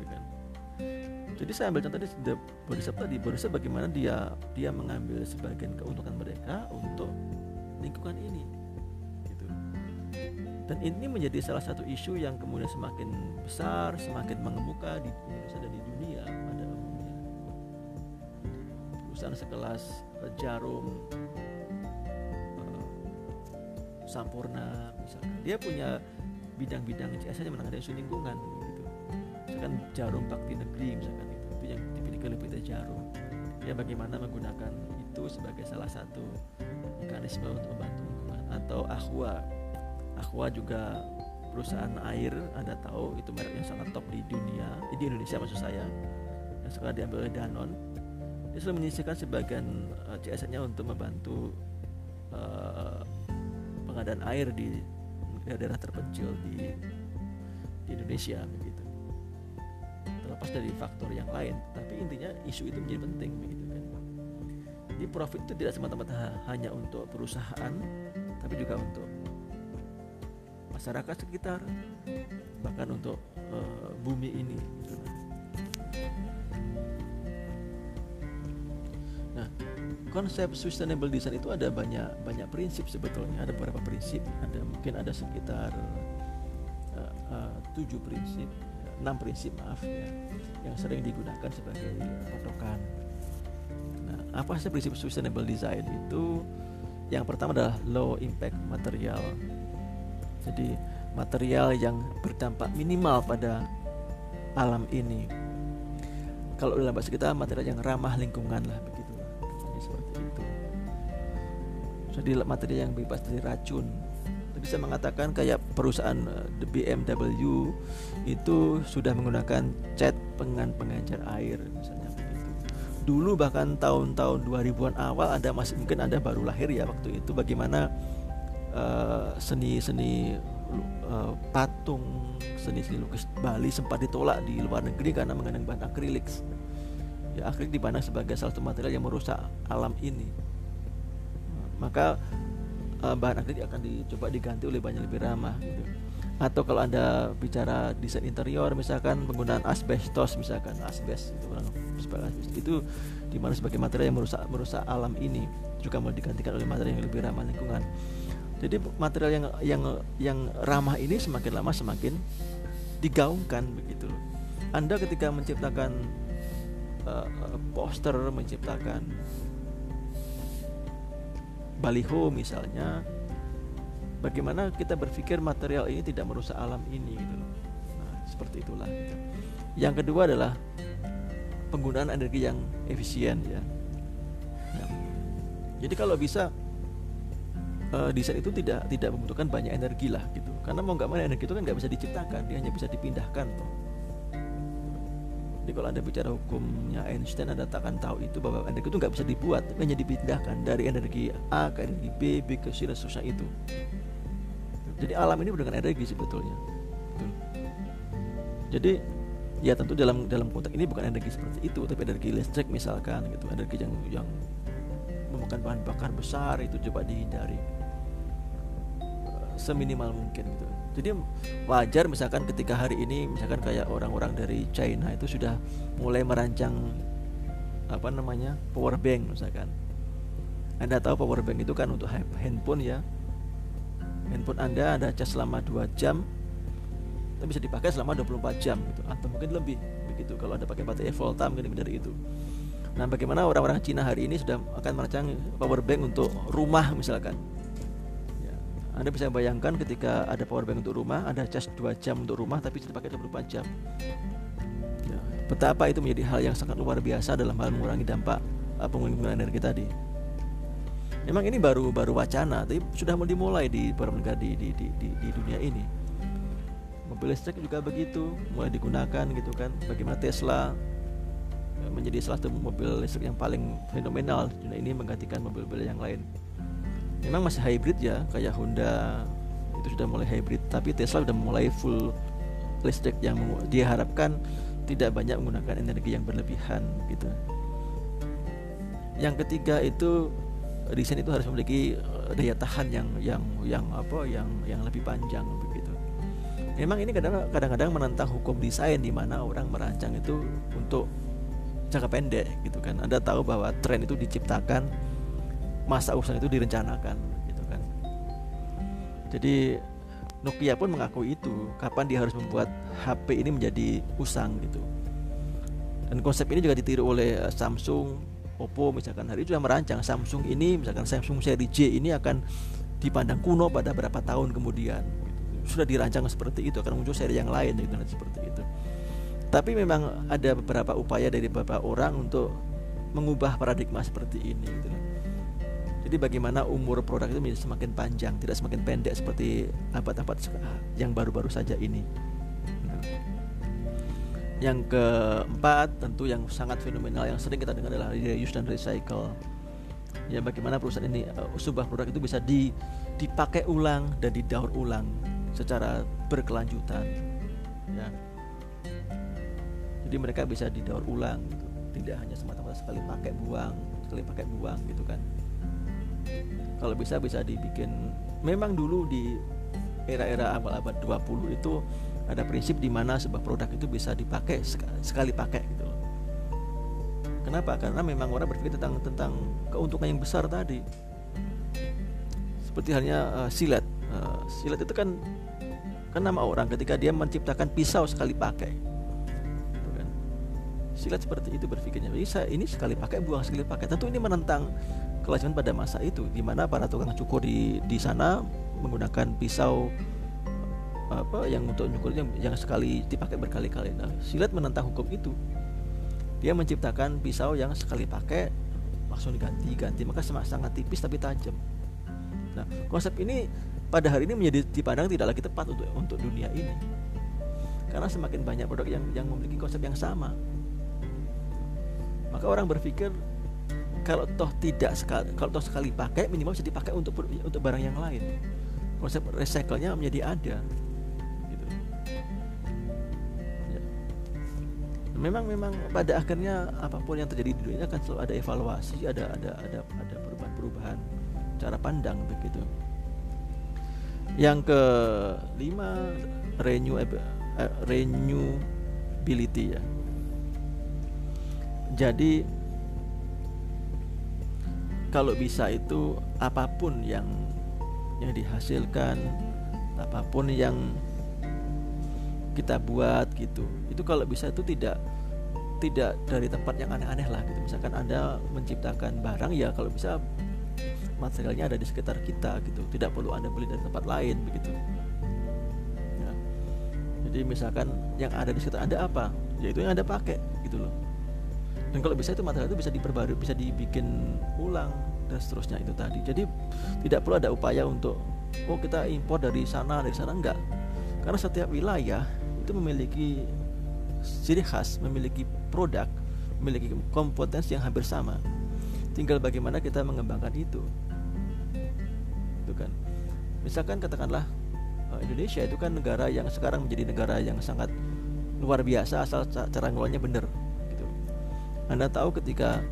gitu kan. jadi saya ambil contoh di Bodhisattva tadi Bodhisattva bagaimana dia dia mengambil sebagian keuntungan mereka untuk lingkungan ini. Dan ini menjadi salah satu isu yang kemudian semakin besar semakin mengemuka di Indonesia dan di dunia pada umumnya. Perusahaan sekelas eh, Jarum Sampurna misalkan. Dia punya bidang-bidang CSR yang menangani isu lingkungan gitu. Misalkan jarum bakti negeri misalkan itu. Yang dimiliki oleh PT Jarum. Ya bagaimana menggunakan itu sebagai salah satu mekanisme untuk membantu lingkungan. Atau Aqua Aqua juga perusahaan air Anda tahu itu merek yang sangat top di dunia di Indonesia maksud saya yang sekarang diambil oleh Danon dia selalu menyisihkan sebagian uh, eh, CSR-nya untuk membantu uh, pengadaan air di daerah terpencil di, di Indonesia begitu. Terlepas dari faktor yang lain tapi intinya isu itu menjadi penting begitu kan. Jadi profit itu tidak semata-mata hanya untuk perusahaan tapi juga untuk masyarakat sekitar bahkan untuk uh, bumi ini gitu. nah konsep sustainable design itu ada banyak banyak prinsip sebetulnya. Ada beberapa prinsip. Ada mungkin ada sekitar uh, uh, tujuh prinsip enam prinsip maaf ya yang sering digunakan sebagai patokan. Nah apa sih prinsip sustainable design itu? Yang pertama adalah low impact material jadi material yang berdampak minimal pada alam ini. Kalau dalam bahasa kita material yang ramah lingkungan lah jadi materi yang bebas dari racun. Bisa mengatakan kayak perusahaan eh, BMW itu sudah menggunakan cat pengan pengencer air misalnya begitu. Dulu bahkan tahun-tahun 2000-an awal ada masih mungkin ada baru lahir ya waktu itu bagaimana seni-seni uh, patung seni-seni lukis Bali sempat ditolak di luar negeri karena mengandung bahan akrilik. Ya akrilik dipandang sebagai salah satu material yang merusak alam ini maka uh, bahan akrilik akan dicoba diganti oleh bahan yang lebih ramah gitu. atau kalau anda bicara desain interior misalkan penggunaan asbestos misalkan asbes itu itu di mana sebagai material yang merusak merusak alam ini juga mau digantikan oleh material yang lebih ramah lingkungan jadi material yang yang yang ramah ini semakin lama semakin digaungkan begitu Anda ketika menciptakan uh, poster menciptakan baliho misalnya bagaimana kita berpikir material ini tidak merusak alam ini gitu loh nah seperti itulah gitu. yang kedua adalah penggunaan energi yang efisien ya, ya. jadi kalau bisa uh, desain itu tidak tidak membutuhkan banyak energi lah gitu karena mau nggak mau energi itu kan nggak bisa diciptakan dia hanya bisa dipindahkan tuh jadi kalau anda bicara hukumnya Einstein anda akan tahu itu bahwa energi itu nggak bisa dibuat, hanya dipindahkan dari energi A ke energi B, B ke C dan seterusnya itu. Jadi alam ini dengan energi sebetulnya. Jadi ya tentu dalam dalam konteks ini bukan energi seperti itu, tapi energi listrik misalkan gitu, energi yang yang memakan bahan bakar besar itu coba dihindari seminimal mungkin gitu. Jadi wajar misalkan ketika hari ini misalkan kayak orang-orang dari China itu sudah mulai merancang apa namanya power bank misalkan. Anda tahu power bank itu kan untuk handphone ya. Handphone anda ada cas selama 2 jam tapi bisa dipakai selama 24 jam gitu atau mungkin lebih begitu. Kalau anda pakai baterai volta mungkin lebih dari itu. Nah bagaimana orang-orang Cina hari ini sudah akan merancang power bank untuk rumah misalkan anda bisa bayangkan ketika ada power bank untuk rumah, ada cas 2 jam untuk rumah tapi sudah pakai 24 jam. Ya, betapa itu menjadi hal yang sangat luar biasa dalam hal mengurangi dampak uh, penggunaan energi tadi. Memang ini baru baru wacana, tapi sudah dimulai di beberapa negara di, di, di, di, di dunia ini. Mobil listrik juga begitu, mulai digunakan gitu kan. Bagaimana Tesla ya, menjadi salah satu mobil listrik yang paling fenomenal dunia ini menggantikan mobil-mobil yang lain. Memang masih hybrid ya, kayak Honda itu sudah mulai hybrid, tapi Tesla sudah mulai full listrik yang diharapkan tidak banyak menggunakan energi yang berlebihan gitu. Yang ketiga itu desain itu harus memiliki eh, daya tahan yang yang yang apa yang yang lebih panjang begitu. Memang ini kadang-kadang menentang hukum desain di mana orang merancang itu untuk jangka pendek gitu kan. Anda tahu bahwa tren itu diciptakan masa usaha itu direncanakan gitu kan. Jadi Nokia pun mengakui itu kapan dia harus membuat HP ini menjadi usang gitu. Dan konsep ini juga ditiru oleh eh, Samsung, Oppo misalkan hari itu sudah merancang Samsung ini misalkan Samsung seri J ini akan dipandang kuno pada berapa tahun kemudian sudah dirancang seperti itu akan muncul seri yang lain gitu seperti itu tapi memang ada beberapa upaya dari beberapa orang untuk mengubah paradigma seperti ini gitu jadi bagaimana umur produk itu menjadi semakin panjang tidak semakin pendek seperti abad-abad yang baru-baru saja ini yang keempat tentu yang sangat fenomenal yang sering kita dengar adalah reuse dan recycle. Ya bagaimana perusahaan ini uh, sebuah produk itu bisa di, dipakai ulang dan didaur ulang secara berkelanjutan. Ya. Jadi mereka bisa didaur ulang gitu. Tidak hanya semata-mata sekali pakai buang, sekali pakai buang gitu kan. Kalau bisa bisa dibikin memang dulu di era-era awal abad 20 itu ada prinsip di mana sebuah produk itu bisa dipakai sekali pakai gitu loh. Kenapa? Karena memang orang berpikir tentang tentang keuntungan yang besar tadi. Seperti halnya uh, silat. Uh, silat itu kan kan nama orang ketika dia menciptakan pisau sekali pakai. Silat seperti itu berpikirnya. Saya ini sekali pakai buang sekali pakai. Tentu ini menentang kelajuan pada masa itu di mana para tukang cukur di di sana menggunakan pisau apa yang untuk nyukur yang, sekali dipakai berkali-kali. Nah, silat menentang hukum itu. Dia menciptakan pisau yang sekali pakai langsung diganti-ganti, maka sangat tipis tapi tajam. Nah, konsep ini pada hari ini menjadi dipandang tidak lagi tepat untuk untuk dunia ini. Karena semakin banyak produk yang yang memiliki konsep yang sama. Maka orang berpikir kalau toh tidak sekali kalau toh sekali pakai minimal bisa dipakai untuk untuk barang yang lain. Konsep recycle-nya menjadi ada. memang memang pada akhirnya apa pun yang terjadi di dunia akan selalu ada evaluasi ada ada ada ada perubahan-perubahan cara pandang begitu yang kelima renew uh, renewability ya jadi kalau bisa itu apa pun yang yang dihasilkan apa pun yang kita buat gitu. Itu kalau bisa itu tidak tidak dari tempat yang aneh-aneh lah gitu. Misalkan anda menciptakan barang ya kalau bisa materialnya ada di sekitar kita gitu. Tidak perlu anda beli dari tempat lain begitu. Ya. jadi misalkan yang ada di sekitar anda apa? Ya itu yang anda pakai gitu loh dan kalau bisa itu material itu bisa diperbarui bisa dibikin ulang dan seterusnya itu tadi jadi tidak perlu ada upaya untuk oh kita impor dari sana dari sana enggak karena setiap wilayah itu memiliki ciri khas, memiliki produk, memiliki kompetensi yang hampir sama. Tinggal bagaimana kita mengembangkan itu. Itu kan. Misalkan katakanlah eh, Indonesia itu kan negara yang sekarang menjadi negara yang sangat luar biasa asal cara ngelolanya benar. Anda tahu ketika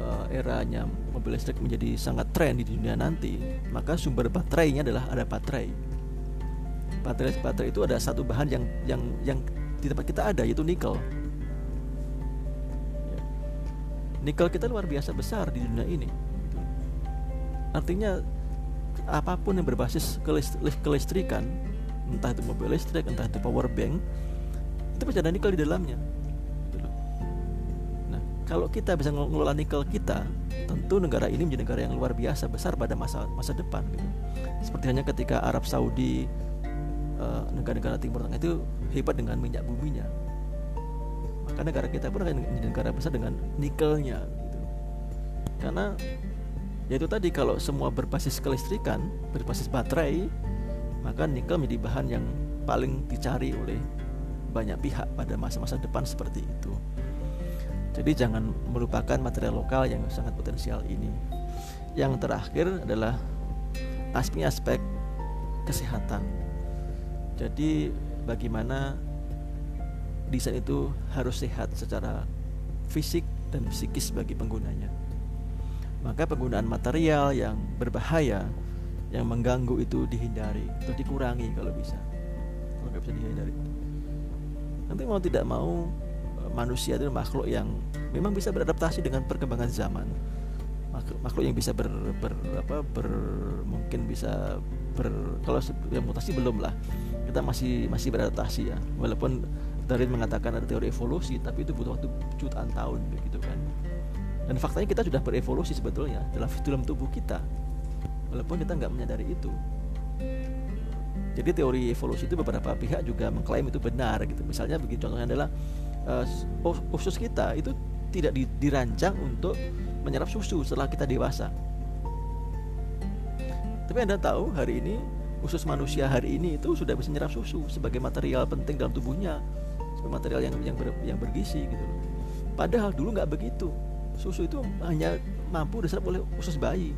uh, eranya mobil listrik menjadi sangat tren di dunia nanti, maka sumber baterainya adalah ada baterai. Baterai baterai itu ada satu bahan yang yang yang di tempat kita ada yaitu nikel. Ya. nikel kita luar biasa besar di dunia ini. Artinya apa pun yang berbasis kelistrikan entah itu mobil listrik entah itu power bank itu pasti ada nikel di dalamnya kalau kita bisa mengelola nikel kita tentu negara ini menjadi negara yang luar biasa besar pada masa masa depan gitu seperti hanya ketika Arab Saudi Eh, negara-negara Timur Tengah itu hebat dengan minyak buminya. maka negara kita pun akan menjadi negara besar dengan nikelnya gitu. karena yaitu tadi kalau semua berbasis kelistrikan berbasis baterai maka nikel menjadi bahan yang paling dicari oleh banyak pihak pada masa-masa depan seperti itu jadi jangan melupakan material lokal yang sangat potensial ini yang terakhir adalah aspek-aspek kesehatan jadi bagaimana desain itu harus sehat secara fisik dan psikis bagi penggunanya. Maka penggunaan material yang berbahaya yang mengganggu itu dihindari atau dikurangi kalau bisa. Kalau nggak bisa dihindari. Nanti mau tidak mau manusia itu makhluk yang memang bisa beradaptasi dengan perkembangan zaman. Makhluk, yang bisa ber, ber apa ber mungkin bisa ber kalau yang mutasi belum lah. Kita masih masih beradaptasi ya. Walaupun Darwin mengatakan ada teori evolusi tapi itu butuh waktu jutaan tahun begitu kan. Dan faktanya kita sudah berevolusi sebetulnya dalam dalam tubuh kita. Walaupun kita nggak menyadari itu. Jadi teori evolusi itu beberapa pihak juga mengklaim itu benar gitu. Misalnya begini contohnya adalah uh, usus kita itu tidak dirancang untuk menyerap susu setelah kita dewasa tapi anda tahu hari ini usus manusia hari ini itu sudah bisa menyerap susu sebagai material penting dalam tubuhnya material yang yang ber, yang bergizi gitu. Padahal dulu nggak begitu. Susu itu hanya mampu diserap oleh usus bayi.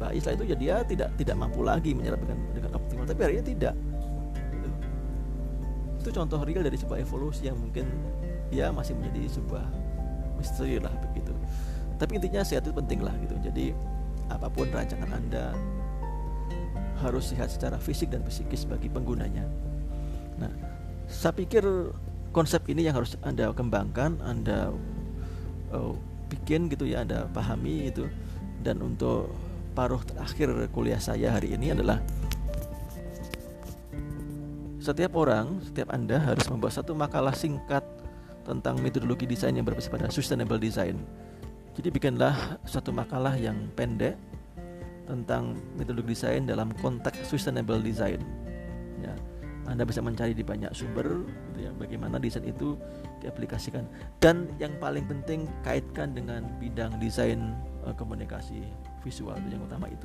Bayi setelah itu ya dia tidak tidak mampu lagi menyerap dengan dengan optimal. Tapi hari ini tidak. Itu contoh real dari sebuah evolusi yang mungkin ya masih menjadi sebuah misteri lah begitu. Tapi intinya sehat itu penting lah gitu. Jadi apa pun rancangan anda harus sehat secara fisik dan psikis bagi penggunanya. Nah, saya pikir konsep ini yang harus anda kembangkan anda uh, bikin gitu ya anda pahami itu dan untuk paruh terakhir kuliah saya hari ini adalah setiap orang, setiap Anda harus membuat satu makalah singkat tentang metodologi desain yang berbasis pada sustainable design. Jadi bikinlah satu makalah yang pendek tentang metodologi desain dalam konteks sustainable design. Ya. Anda bisa mencari di banyak sumber gitu ya bagaimana desain itu diaplikasikan dan yang paling penting kaitkan dengan bidang desain uh, komunikasi visual itu yang utama itu.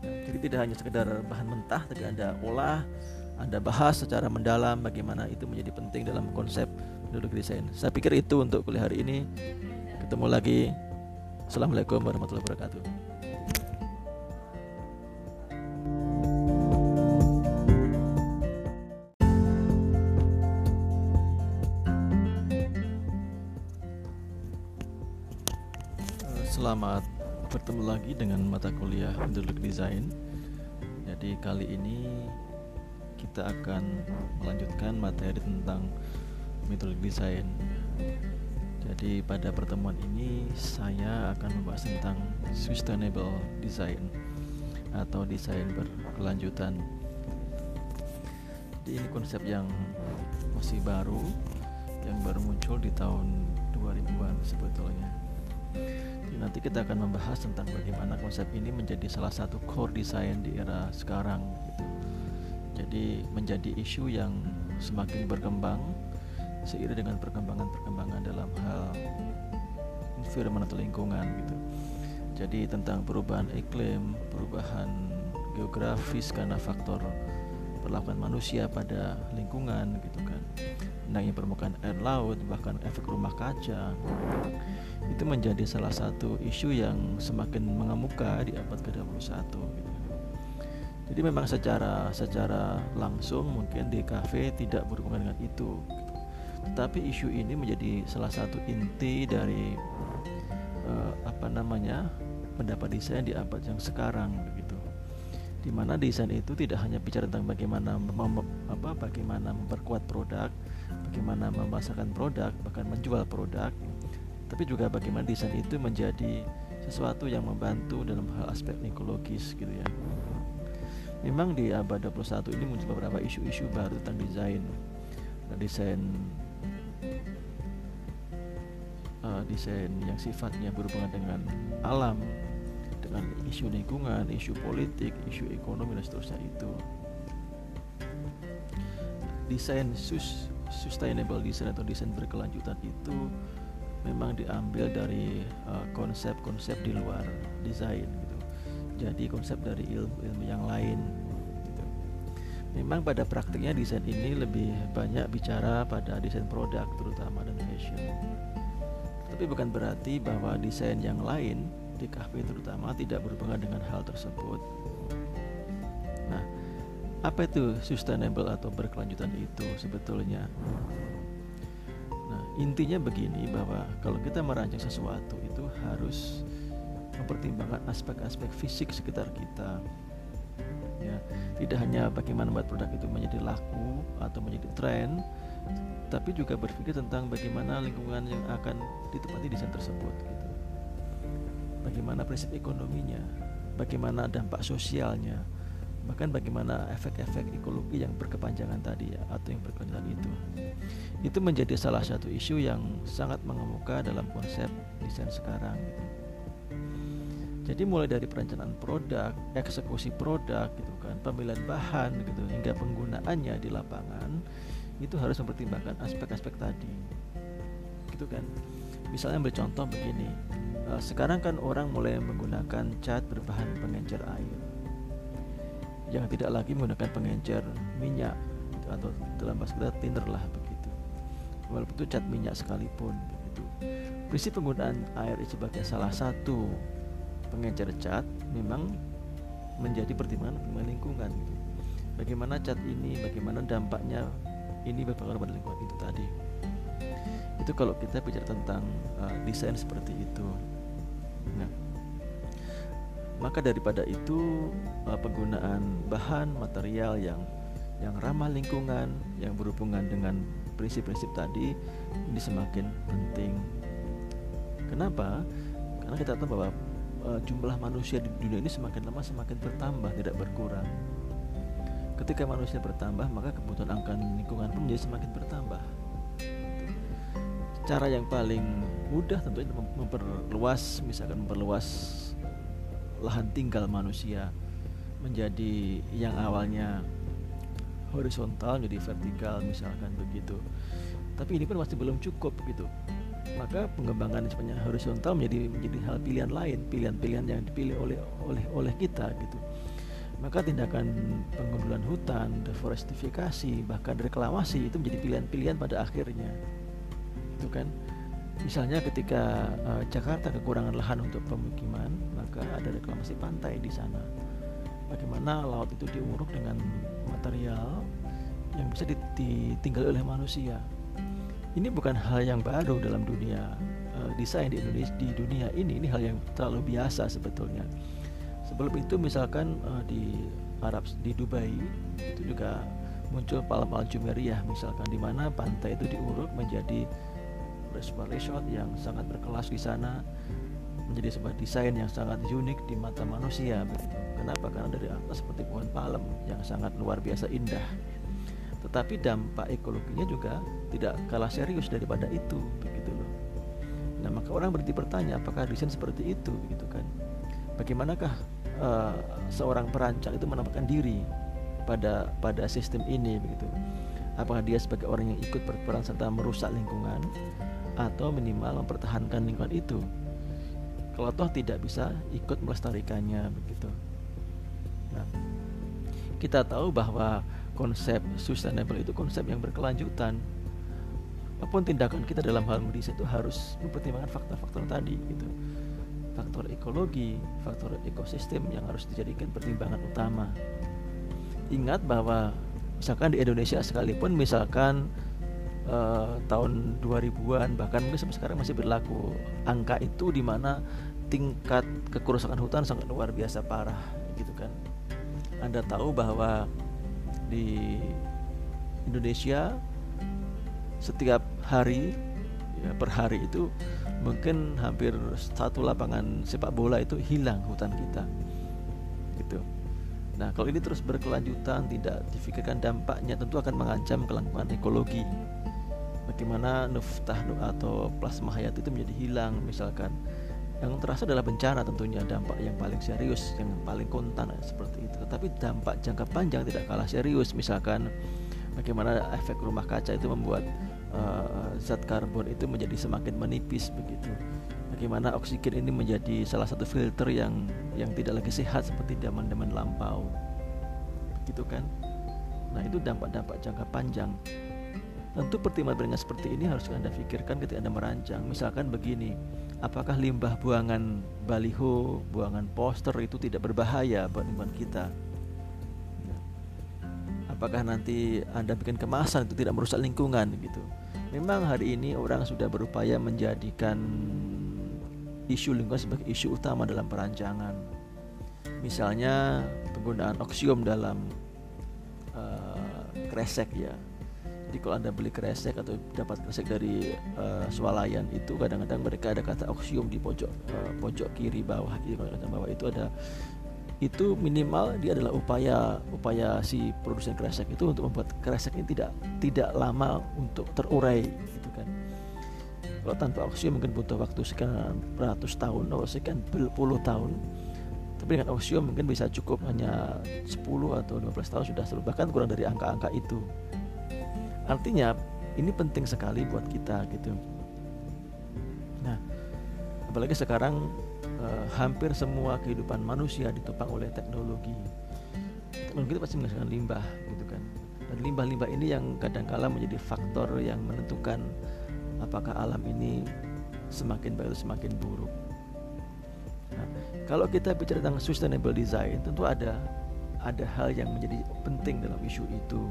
Ya, jadi tidak hanya sekedar bahan mentah tapi Anda olah, Anda bahas secara mendalam bagaimana itu menjadi penting dalam konsep metodologi desain. Saya pikir itu untuk kuliah hari ini. Ketemu lagi. Assalamualaikum warahmatullahi wabarakatuh. Selamat bertemu lagi dengan mata kuliah Metodologi Design. Jadi kali ini kita akan melanjutkan materi tentang metodologi desain. Jadi pada pertemuan ini saya akan membahas tentang sustainable design atau desain berkelanjutan. Jadi ini konsep yang masih baru yang baru muncul di tahun 2000-an sebetulnya nanti kita akan membahas tentang bagaimana konsep ini menjadi salah satu core design di era sekarang gitu. Jadi menjadi isu yang semakin berkembang seiring dengan perkembangan-perkembangan dalam hal environment atau lingkungan gitu. Jadi tentang perubahan iklim perubahan geografis karena faktor perlakuan manusia pada lingkungan gitu kan. Naiknya permukaan air laut bahkan efek rumah kaca. Itu menjadi salah satu isu yang semakin mengemuka di abad ke-21 gitu. Jadi memang secara secara langsung mungkin kafe tidak berhubungan dengan itu. Tetapi isu ini menjadi salah satu inti dari uh, apa namanya pendapat desain di abad yang sekarang begitu. Di mana desain itu tidak hanya bicara tentang bagaimana mem, apa bagaimana memperkuat produk, bagaimana memasarkan produk, bahkan menjual produk, tapi juga bagaimana desain itu menjadi sesuatu yang membantu dalam hal aspek ekologis gitu ya memang di abad 21 ini muncul beberapa isu-isu baru tentang desain desain uh, desain yang sifatnya berhubungan dengan alam dengan isu lingkungan, isu politik, isu ekonomi dan seterusnya itu desain sus sustainable design atau desain berkelanjutan itu memang diambil dari uh, konsep-konsep uh, di luar desain. Jadi konsep dari ilmu-ilmu yang lain gitu. Memang pada praktiknya desain ini lebih banyak bicara pada desain produk terutama dan fashion. Tapi bukan berarti bahwa desain yang lain di kafe terutama tidak berhubungan dengan hal tersebut. Nah, apa itu sustainable atau berkelanjutan itu sebetulnya? Nah, intinya begini bahwa kalau kita merancang sesuatu itu harus mempertimbangkan aspek-aspek fisik sekitar kita. Ya, tidak hanya bagaimana membuat produk itu menjadi laku atau menjadi tren, tapi juga berpikir tentang bagaimana lingkungan yang akan ditempati desain tersebut gitu. Bagaimana prinsip ekonominya, bagaimana dampak sosialnya, bahkan bagaimana efek-efek ekologi yang berkepanjangan tadi ya atau yang berkelanjutan itu itu menjadi salah satu isu yang sangat mengemuka dalam konsep desain sekarang gitu. Jadi mulai dari perencanaan produk eksekusi produk gitu kan pemilihan bahan gitu hingga penggunaannya di lapangan itu harus mempertimbangkan aspek-aspek tadi. Gitu kan. Misalnya ambil contoh begini eh, sekarang kan orang mulai menggunakan cat berbahan pengencer air. Yang tidak lagi menggunakan pengencer minyak gitu, atau dalam bahasa kita thinner lah begitu. Walaupun itu cat minyak sekalipun begitu. Prinsip penggunaan air sebagai salah satu pengencer cat memang menjadi pertimbangan pertimbangan lingkungan gitu. bagaimana cat ini bagaimana dampaknya ini berpengaruh pada lingkungan itu tadi itu kalau kita bicara tentang uh, desain seperti itu nah maka daripada itu uh, penggunaan bahan material yang yang ramah lingkungan yang berhubungan dengan prinsip-prinsip tadi ini semakin penting. Kenapa? Karena kita tahu bahwa uh, jumlah manusia di dunia ini semakin lama semakin bertambah tidak berkurang. Ketika manusia bertambah maka kebutuhan akan lingkungan pun menjadi semakin bertambah. Cara yang paling mudah tentunya memperluas misalkan memperluas lahan tinggal manusia menjadi yang awalnya horizontal menjadi vertikal misalkan begitu tapi ini pun masih belum cukup gitu maka pengembangan sepanjang horizontal menjadi menjadi hal pilihan lain pilihan-pilihan yang dipilih oleh oleh oleh kita gitu maka tindakan pengundulan hutan deforestifikasi bahkan reklamasi itu menjadi pilihan-pilihan pada akhirnya itu kan Misalnya ketika uh, Jakarta kekurangan lahan untuk pemukiman, maka ada reklamasi pantai di sana. Bagaimana laut itu diuruk dengan material yang bisa ditinggali oleh manusia. Ini bukan hal yang baru dalam dunia uh, desain di Indonesia di dunia ini. Ini hal yang terlalu biasa sebetulnya. Sebelum itu misalkan uh, di Arab di Dubai itu juga muncul Palam Al Jumeirah misalkan di mana pantai itu diuruk menjadi sebuah resort yang sangat berkelas di sana menjadi sebuah desain yang sangat unik di mata manusia begitu. Kenapa? Karena dari atas seperti pohon palem yang sangat luar biasa indah. Tetapi dampak ekologinya juga tidak kalah serius daripada itu begitu loh. Nah, maka orang berarti bertanya apakah desain seperti itu gitu kan. Bagaimanakah uh, seorang perancang itu menempatkan diri pada pada sistem ini begitu. Apakah dia sebagai orang yang ikut berperan serta merusak lingkungan atau minimal mempertahankan lingkungan itu kalau toh tidak bisa ikut melestarikannya begitu nah, kita tahu bahwa konsep sustainable itu konsep yang berkelanjutan. Apa pun tindakan kita dalam hal mendesain itu harus mempertimbangkan faktor-faktor tadi gitu. Faktor ekologi faktor ekosistem yang harus dijadikan pertimbangan utama. Ingat bahwa misalkan di Indonesia sekalipun misalkan uh, tahun 2000-an bahkan mungkin sampai sekarang masih berlaku angka itu di mana tingkat kerusakan hutan sangat luar biasa parah gitu kan. Anda tahu bahwa di Indonesia setiap hari ya per hari itu mungkin hampir satu lapangan sepak bola itu hilang hutan kita gitu. Nah, kalau ini terus berkelanjutan, tidak difikirkan dampaknya, tentu akan mengancam kelangsungan ekologi. Bagaimana nuftah atau plasma hayat itu menjadi hilang misalkan yang terasa adalah bencana tentunya dampak yang paling serius yang paling kontan seperti itu. Tetapi dampak jangka panjang tidak kalah serius misalkan bagaimana efek rumah kaca itu membuat uh, zat karbon itu menjadi semakin menipis begitu. Bagaimana oksigen ini menjadi salah satu filter yang yang tidak lagi sehat seperti zaman-zaman lampau. Gitu kan? Nah itu dampak-dampak jangka panjang. Tentu pertimbangan seperti ini harus anda pikirkan ketika anda merancang. Misalkan begini apakah limbah buangan baliho buangan poster itu tidak berbahaya buat lingkungan kita? Nah, apakah nanti anda bikin kemasan itu tidak merusak lingkungan gitu? Memang hari ini orang sudah berupaya menjadikan isu lingkungan sebagai isu utama dalam perancangan. Misalnya penggunaan oksium dalam kresek ya jadi kalau anda beli kresek atau dapat kresek dari uh, swalayan itu kadang-kadang mereka ada kata oksium di pojok uh, pojok kiri bawah gitu kata bawah itu ada itu minimal dia adalah upaya upaya si produsen kresek itu untuk membuat kresek ini tidak tidak lama untuk terurai gitu kan. Kalau tanpa oksium mungkin butuh waktu sekian ratus tahun atau sekian puluh tahun. Tapi dengan osium mungkin bisa cukup hanya 10 atau 15 tahun sudah seluruh bahkan kurang dari angka-angka itu artinya ini penting sekali buat kita gitu. Nah apalagi sekarang eh, hampir semua kehidupan manusia ditopang oleh teknologi. Teknologi itu pasti menghasilkan limbah gitu kan. Dan limbah-limbah ini yang kadang-kala menjadi faktor yang menentukan apakah alam ini semakin baik atau semakin buruk. Kalau kita bicara tentang sustainable design, tentu ada ada hal yang menjadi penting dalam isu itu.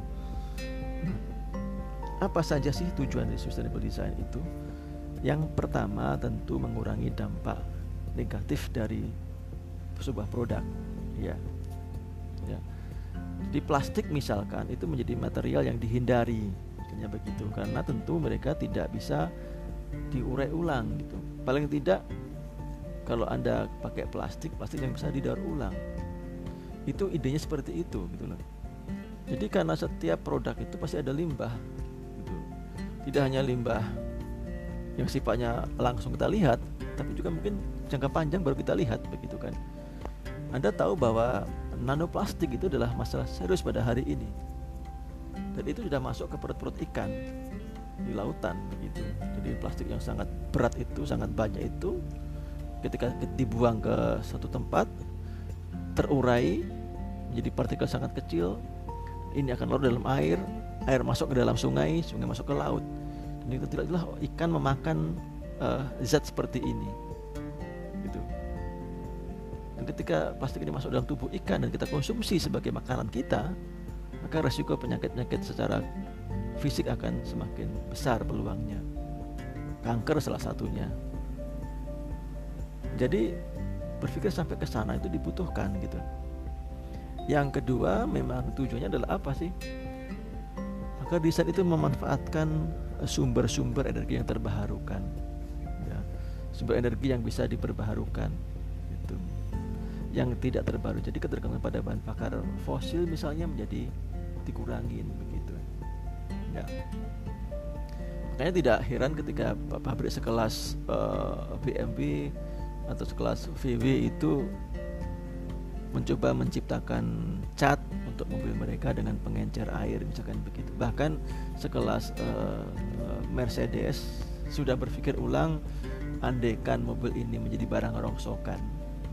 Apa saja sih tujuan dari sustainable design itu? Yang pertama tentu mengurangi dampak negatif dari sebuah produk, ya. Ya. Di plastik misalkan itu menjadi material yang dihindari, kayaknya begitu, karena tentu mereka tidak bisa diurai ulang gitu. Paling tidak kalau anda pakai plastik plastik yang bisa didaur ulang itu idenya seperti itu gitu loh jadi karena setiap produk itu pasti ada limbah. Tidak hanya limbah yang sifatnya langsung kita lihat tapi juga mungkin jangka panjang baru kita lihat begitu kan? Anda tahu bahwa nanoplastik itu adalah masalah serius pada hari ini. Dan itu sudah masuk ke perut-perut ikan di lautan begitu. Jadi plastik yang sangat berat itu sangat banyak itu ketika dibuang ke satu tempat terurai menjadi partikel sangat kecil ini akan larut dalam air air masuk ke dalam sungai sungai masuk ke laut. Dan itu tidaklah ikan memakan uh, zat seperti ini. Gitu. Dan ketika plastik ini masuk dalam tubuh ikan dan kita konsumsi sebagai makanan kita maka resiko penyakit-penyakit secara fisik akan semakin besar peluangnya. Kanker salah satunya. Jadi berpikir sampai ke sana itu dibutuhkan gitu. Yang kedua memang tujuannya adalah apa sih? Maka itu memanfaatkan sumber-sumber energi yang terbarukan. Ya, sumber energi yang bisa diperbaharukan gitu. Yang tidak terbaru. Jadi ketergantungan pada bahan bakar fosil misalnya menjadi dikurangin begitu. Ya. Makanya tidak heran ketika pabrik sekelas uh, eh, BMW atau sekelas VW itu mencoba menciptakan cat untuk mobil mereka dengan pengencer air misalkan begitu. Bahkan sekelas uh, Mercedes sudah berpikir ulang andekan mobil ini menjadi barang rongsokan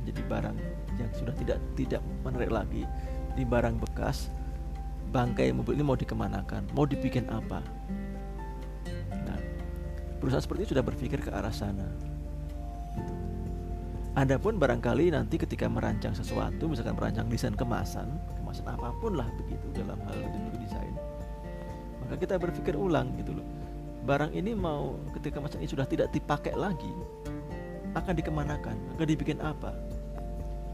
menjadi barang yang sudah tidak tidak menarik lagi di barang bekas bangkai mobil ini mau dikemanakan mau dibikin apa? Nah perusahaan seperti itu sudah berpikir ke arah sana Adapun barangkali nanti ketika merancang sesuatu, misalkan merancang desain kemasan, kemasan apa pun lah begitu dalam hal itu desain, maka kita berpikir ulang gitu loh. Barang ini mau ketika kemasan ini sudah tidak dipakai lagi, akan dikemanakan, akan dibikin apa,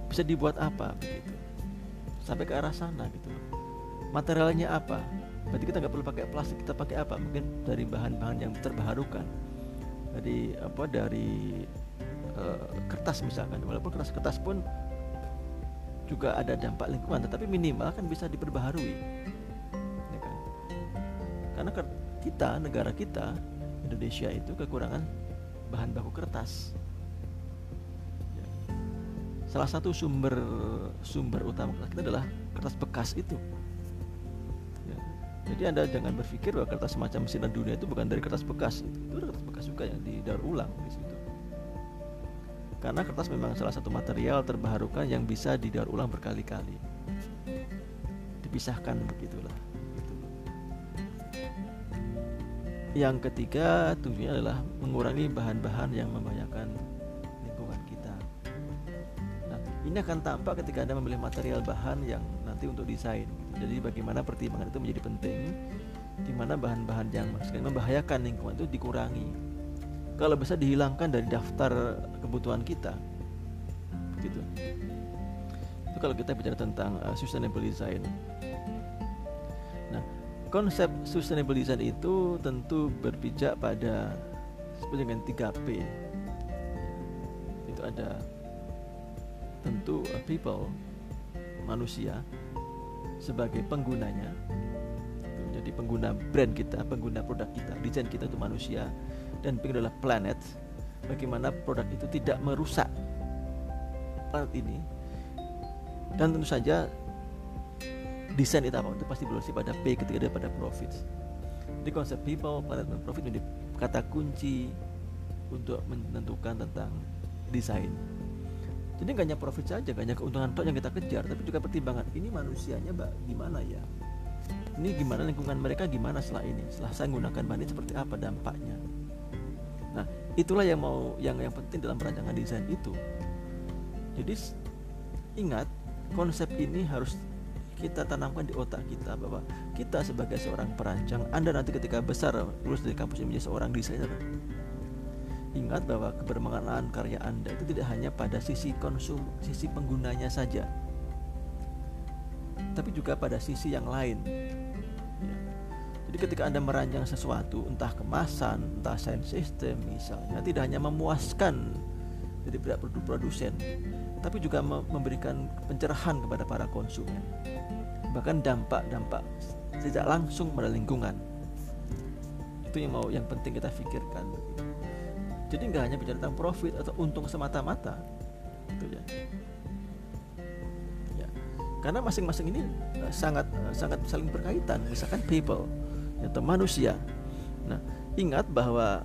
bisa dibuat apa begitu, sampai ke arah sana gitu loh. Materialnya apa? Berarti kita nggak perlu pakai plastik, kita pakai apa? Mungkin dari bahan-bahan yang terbarukan, dari apa? Dari uh, kertas misalkan walaupun kertas-kertas pun juga ada dampak lingkungan tetapi minimal kan bisa diperbaharui ya kan? karena kita negara kita Indonesia itu kekurangan bahan baku kertas ya. salah satu sumber sumber utama kita adalah kertas bekas itu ya. Jadi Anda jangan berpikir bahwa kertas semacam sinar dunia itu bukan dari kertas bekas. Itu ada kertas bekas juga yang didaur ulang di situ. Karena kertas memang salah satu material terbarukan yang bisa didaur ulang berkali-kali. Dipisahkan begitulah. Gitu. Yang ketiga tujuannya adalah mengurangi bahan-bahan yang membahayakan lingkungan kita. Nah, ini akan tampak ketika Anda memilih material bahan yang nanti untuk desain. Jadi bagaimana pertimbangan itu menjadi penting di mana bahan-bahan yang membahayakan lingkungan itu dikurangi. Kalau bisa dihilangkan dari daftar kebutuhan kita. Begitu. Itu kalau kita bicara tentang uh, sustainable design. Nah, konsep sustainable design itu tentu berpijak pada seperti dengan 3P. Itu ada tentu uh, people manusia sebagai penggunanya jadi pengguna brand kita pengguna produk kita desain kita untuk manusia dan pengen adalah planet bagaimana produk itu tidak merusak planet ini dan tentu saja desain itu apa itu pasti berorasi pada P ketika dia pada profit di konsep people planet dan profit menjadi kata kunci untuk menentukan tentang desain jadi nggak hanya profit saja, nggak hanya keuntungan tok yang kita kejar, tapi juga pertimbangan ini manusianya mbak gimana ya? Ini gimana lingkungan mereka gimana setelah ini? Setelah saya menggunakan bahan ini seperti apa dampaknya? Itulah yang mau yang yang penting dalam perancangan desain itu. Jadi ingat konsep ini harus kita tanamkan di otak kita bahwa kita sebagai seorang perancang, Anda nanti ketika besar lulus dari kampus ini menjadi seorang desainer, Ingat bahwa kebermanfaatan karya Anda itu tidak hanya pada sisi konsum, sisi penggunanya saja, tapi juga pada sisi yang lain. Jadi ketika Anda merancang sesuatu, entah kemasan, entah sound system misalnya, tidak hanya memuaskan dari pihak produsen, tapi juga memberikan pencerahan kepada para konsumen. Bahkan dampak-dampak tidak langsung pada lingkungan. Itu yang mau yang penting kita pikirkan. Jadi nggak hanya bicara tentang profit atau untung semata-mata, gitu ya. Karena masing-masing ini uh, sangat uh, sangat saling berkaitan. Misalkan people atau manusia. Nah, ingat bahwa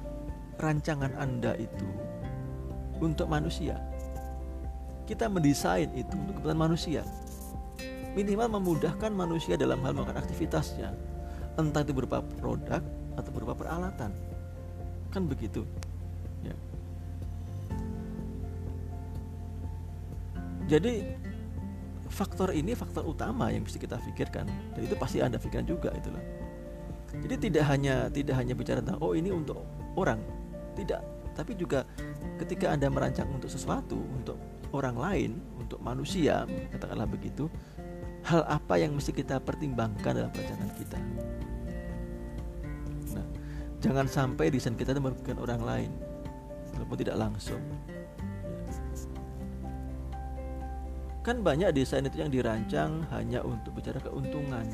rancangan Anda itu untuk manusia. Kita mendesain itu untuk kebutuhan manusia. Minimal memudahkan manusia dalam hal melakukan aktivitasnya. Entah itu berupa produk atau berupa peralatan. Kan begitu. Jadi faktor ini faktor utama yang mesti kita pikirkan dan itu pasti anda pikirkan juga itulah. Jadi tidak hanya tidak hanya bicara tentang oh ini untuk orang, tidak, tapi juga ketika anda merancang untuk sesuatu untuk orang lain, untuk manusia, katakanlah begitu, hal apa yang mesti kita pertimbangkan dalam perencanaan kita. Nah, jangan sampai desain kita merugikan orang lain, walaupun tidak langsung. Kan banyak desain itu yang dirancang hanya untuk bicara keuntungan.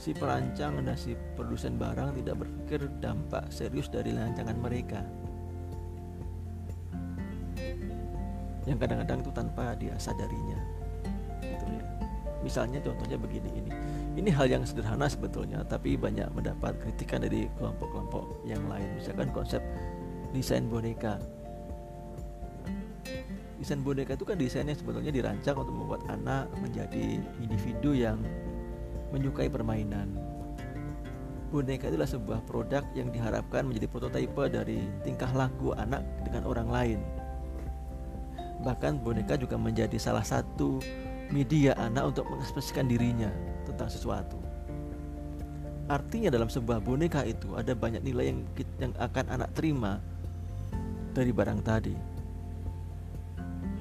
Si perancang dan si produsen barang tidak berpikir dampak serius dari rancangan mereka. Yang kadang-kadang itu tanpa dia sadarinya. Gitu ya. Misalnya contohnya begini ini. Ini hal yang sederhana sebetulnya, tapi banyak mendapat kritikan dari kelompok-kelompok yang lain. Misalkan konsep desain boneka desain boneka itu kan desainnya sebetulnya dirancang untuk membuat anak menjadi individu yang menyukai permainan. Boneka itulah sebuah produk yang diharapkan menjadi prototipe dari tingkah laku anak dengan orang lain. Bahkan boneka juga menjadi salah satu media anak untuk mengekspresikan dirinya tentang sesuatu. Artinya dalam sebuah boneka itu ada banyak nilai yang yang akan anak terima dari barang tadi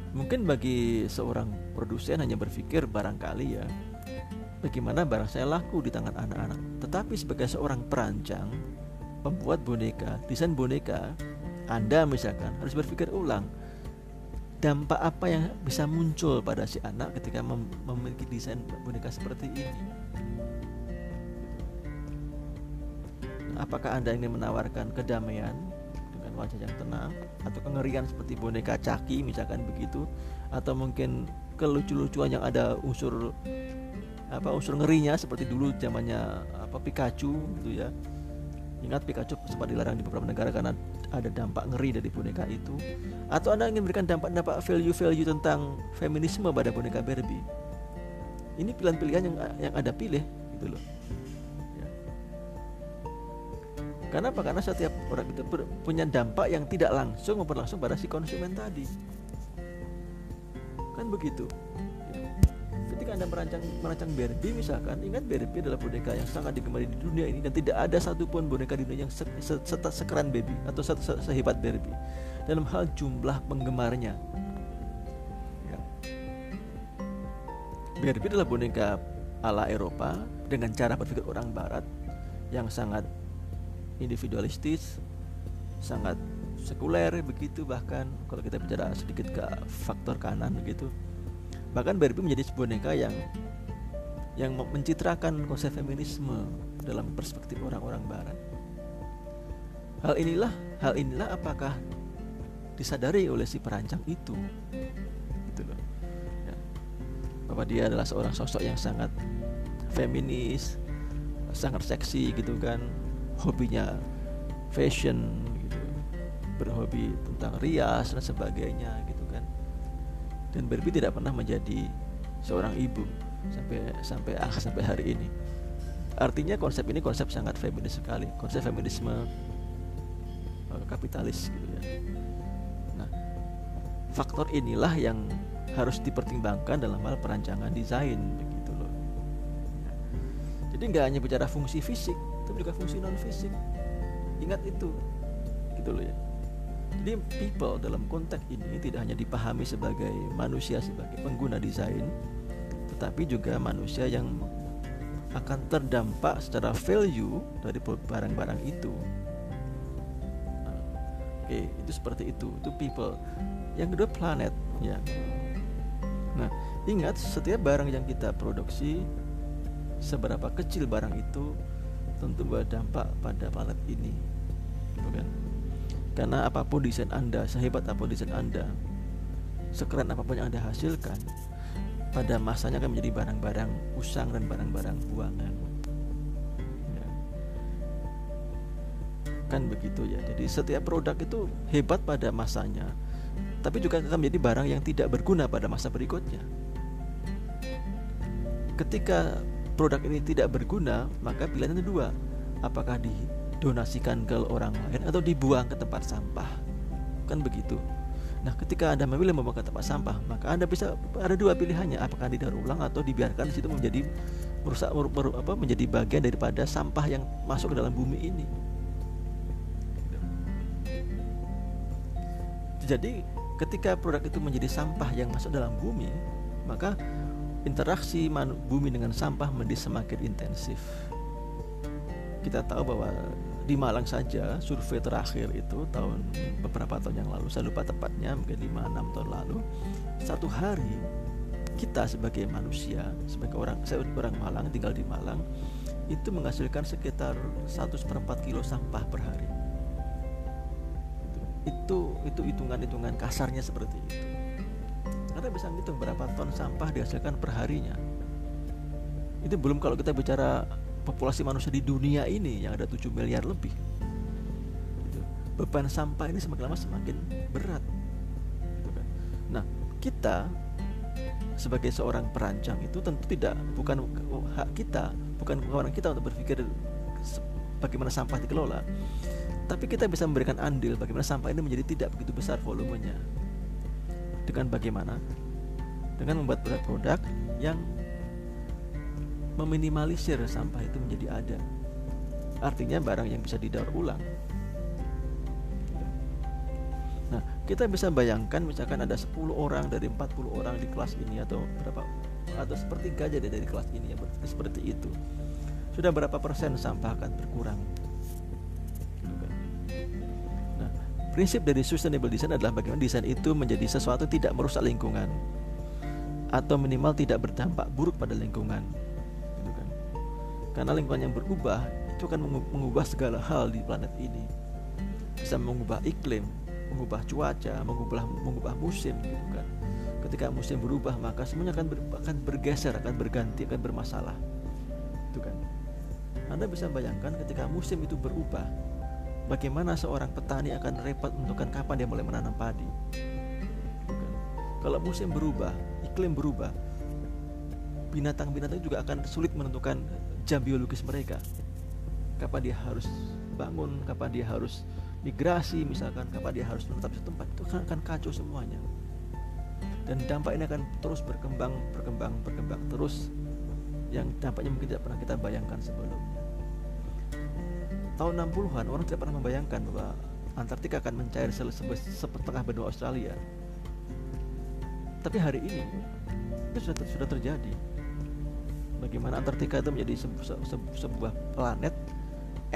Mungkin bagi seorang produsen hanya berpikir barangkali ya bagaimana barang saya laku di tangan anak-anak. Tetapi sebagai seorang perancang, pembuat boneka, desain boneka, Anda misalkan harus berpikir ulang dampak apa yang bisa muncul pada si anak ketika mem memiliki desain boneka seperti ini. Apakah Anda ingin menawarkan kedamaian wajah yang tenang atau kengerian seperti boneka caki misalkan begitu atau mungkin kelucu-lucuan yang ada unsur apa unsur ngerinya seperti dulu zamannya apa Pikachu gitu ya. Ingat Pikachu sempat dilarang di beberapa negara karena ada dampak ngeri dari boneka itu. Atau anda ingin memberikan dampak-dampak value-value tentang feminisme pada boneka Barbie? Ini pilihan-pilihan yang yang ada pilih gitu loh. Ya. karena apa karena setiap orang itu punya dampak yang tidak langsung maupun langsung pada si konsumen tadi. Kan begitu ketika anda merancang merancang Barbie misalkan ingat Barbie adalah boneka yang sangat digemari di dunia ini dan tidak ada satupun boneka di dunia yang se se se sekeren Baby atau se se sehebat Barbie dalam hal jumlah penggemarnya ya. Barbie adalah boneka ala Eropa dengan cara berpikir orang Barat yang sangat individualistis sangat sekuler begitu bahkan kalau kita bicara sedikit ke faktor kanan begitu bahkan Barbie menjadi sebuah boneka yang yang mencitrakan konsep feminisme dalam perspektif orang-orang barat. Hal inilah hal inilah apakah disadari oleh si perancang itu? Gitu loh. Ya. bahwa dia adalah seorang sosok yang sangat feminis sangat seksi gitu kan. Hobinya fashion gitu. Berhobi tentang rias dan sebagainya dan Barbie tidak pernah menjadi seorang ibu sampai sampai ah, sampai hari ini. Artinya konsep ini konsep sangat feminis sekali, konsep feminisme uh, kapitalis gitu ya. Nah, faktor inilah yang harus dipertimbangkan dalam hal perancangan desain begitu loh. Jadi nggak hanya bicara fungsi fisik, tapi juga fungsi non fisik. Ingat itu, gitu loh ya. Jadi people dalam konteks ini tidak hanya dipahami sebagai manusia sebagai pengguna desain, tetapi juga manusia yang akan terdampak secara value dari barang-barang itu. Oke, itu seperti itu. Itu people. Yang kedua planet, ya. Nah, ingat setiap barang yang kita produksi, seberapa kecil barang itu tentu berdampak pada planet ini, bukan? Karena apa pun desain Anda, sehebat apa pun desain Anda, sekeren apa pun yang Anda hasilkan, pada masanya akan menjadi barang-barang usang dan barang-barang buangan. Ya. Kan begitu ya. Jadi setiap produk itu hebat pada masanya, tapi juga akan menjadi barang yang tidak berguna pada masa berikutnya. Ketika produk ini tidak berguna, maka pilihannya dua. Apakah di donasikan ke orang lain atau dibuang ke tempat sampah. Kan begitu. Nah ketika anda memilih membuang ke tempat sampah maka anda bisa ada dua pilihannya. Apakah didaur ulang atau dibiarkan di situ menjadi merusak mer, mer, apa menjadi bagian daripada sampah yang masuk ke dalam bumi ini. Jadi ketika produk itu menjadi sampah yang masuk dalam bumi maka interaksi bumi dengan sampah menjadi semakin intensif. Kita tahu bahwa di Malang saja survei terakhir itu tahun beberapa tahun yang lalu saya lupa tepatnya mungkin 5-6 tahun lalu satu hari kita sebagai manusia sebagai orang saya orang Malang tinggal di Malang itu menghasilkan sekitar 1 seperempat kilo sampah per hari. Itu itu hitungan-hitungan kasarnya seperti itu. Karena bisa ngitung berapa ton sampah dihasilkan per harinya itu belum kalau kita bicara populasi manusia di dunia ini yang ada 7 miliar lebih. Gitu. beban sampah ini semakin lama semakin berat. Gitu kan. nah kita sebagai seorang perancang itu tentu tidak bukan hak kita bukan kewenangan kita untuk berpikir bagaimana sampah dikelola. Tapi kita bisa memberikan andil bagaimana sampah ini menjadi tidak begitu besar volumenya. Dengan bagaimana? Dengan membuat produk-produk yang meminimalisir sampah itu menjadi ada. Artinya barang yang bisa didaur ulang. Nah, kita bisa bayangkan misalkan ada 10 orang dari 40 orang di kelas ini atau berapa atau sepertiga aja dari kelas ini ya seperti itu. Sudah berapa persen sampah akan berkurang? Nah, prinsip dari sustainable design adalah bagaimana desain itu menjadi sesuatu tidak merusak lingkungan atau minimal tidak berdampak buruk pada lingkungan karena lingkungan yang berubah itu akan mengubah segala hal di planet ini. Bisa mengubah iklim, mengubah cuaca, mengubah mengubah musim gitu kan. Ketika musim berubah maka semuanya akan ber, akan bergeser, akan berganti, akan bermasalah. Itu kan. Anda bisa bayangkan ketika musim itu berubah, bagaimana seorang petani akan repot menentukan kapan dia mulai menanam padi. Bukan. Kalau musim berubah, iklim berubah, binatang-binatang juga akan sulit menentukan jam biologis mereka. Kapan dia harus bangun, kapan dia harus migrasi misalkan, kapan dia harus menetap di tempat itu akan kacau semuanya. Dan dampak ini akan terus berkembang, berkembang, berkembang terus yang dampaknya mungkin tidak pernah kita bayangkan sebelumnya tahun 60-an orang tidak pernah membayangkan bahwa Antartika akan mencair setengah benua Australia. Tapi hari ini itu sudah sudah terjadi. Bagaimana Antartika itu menjadi sebu se sebuah planet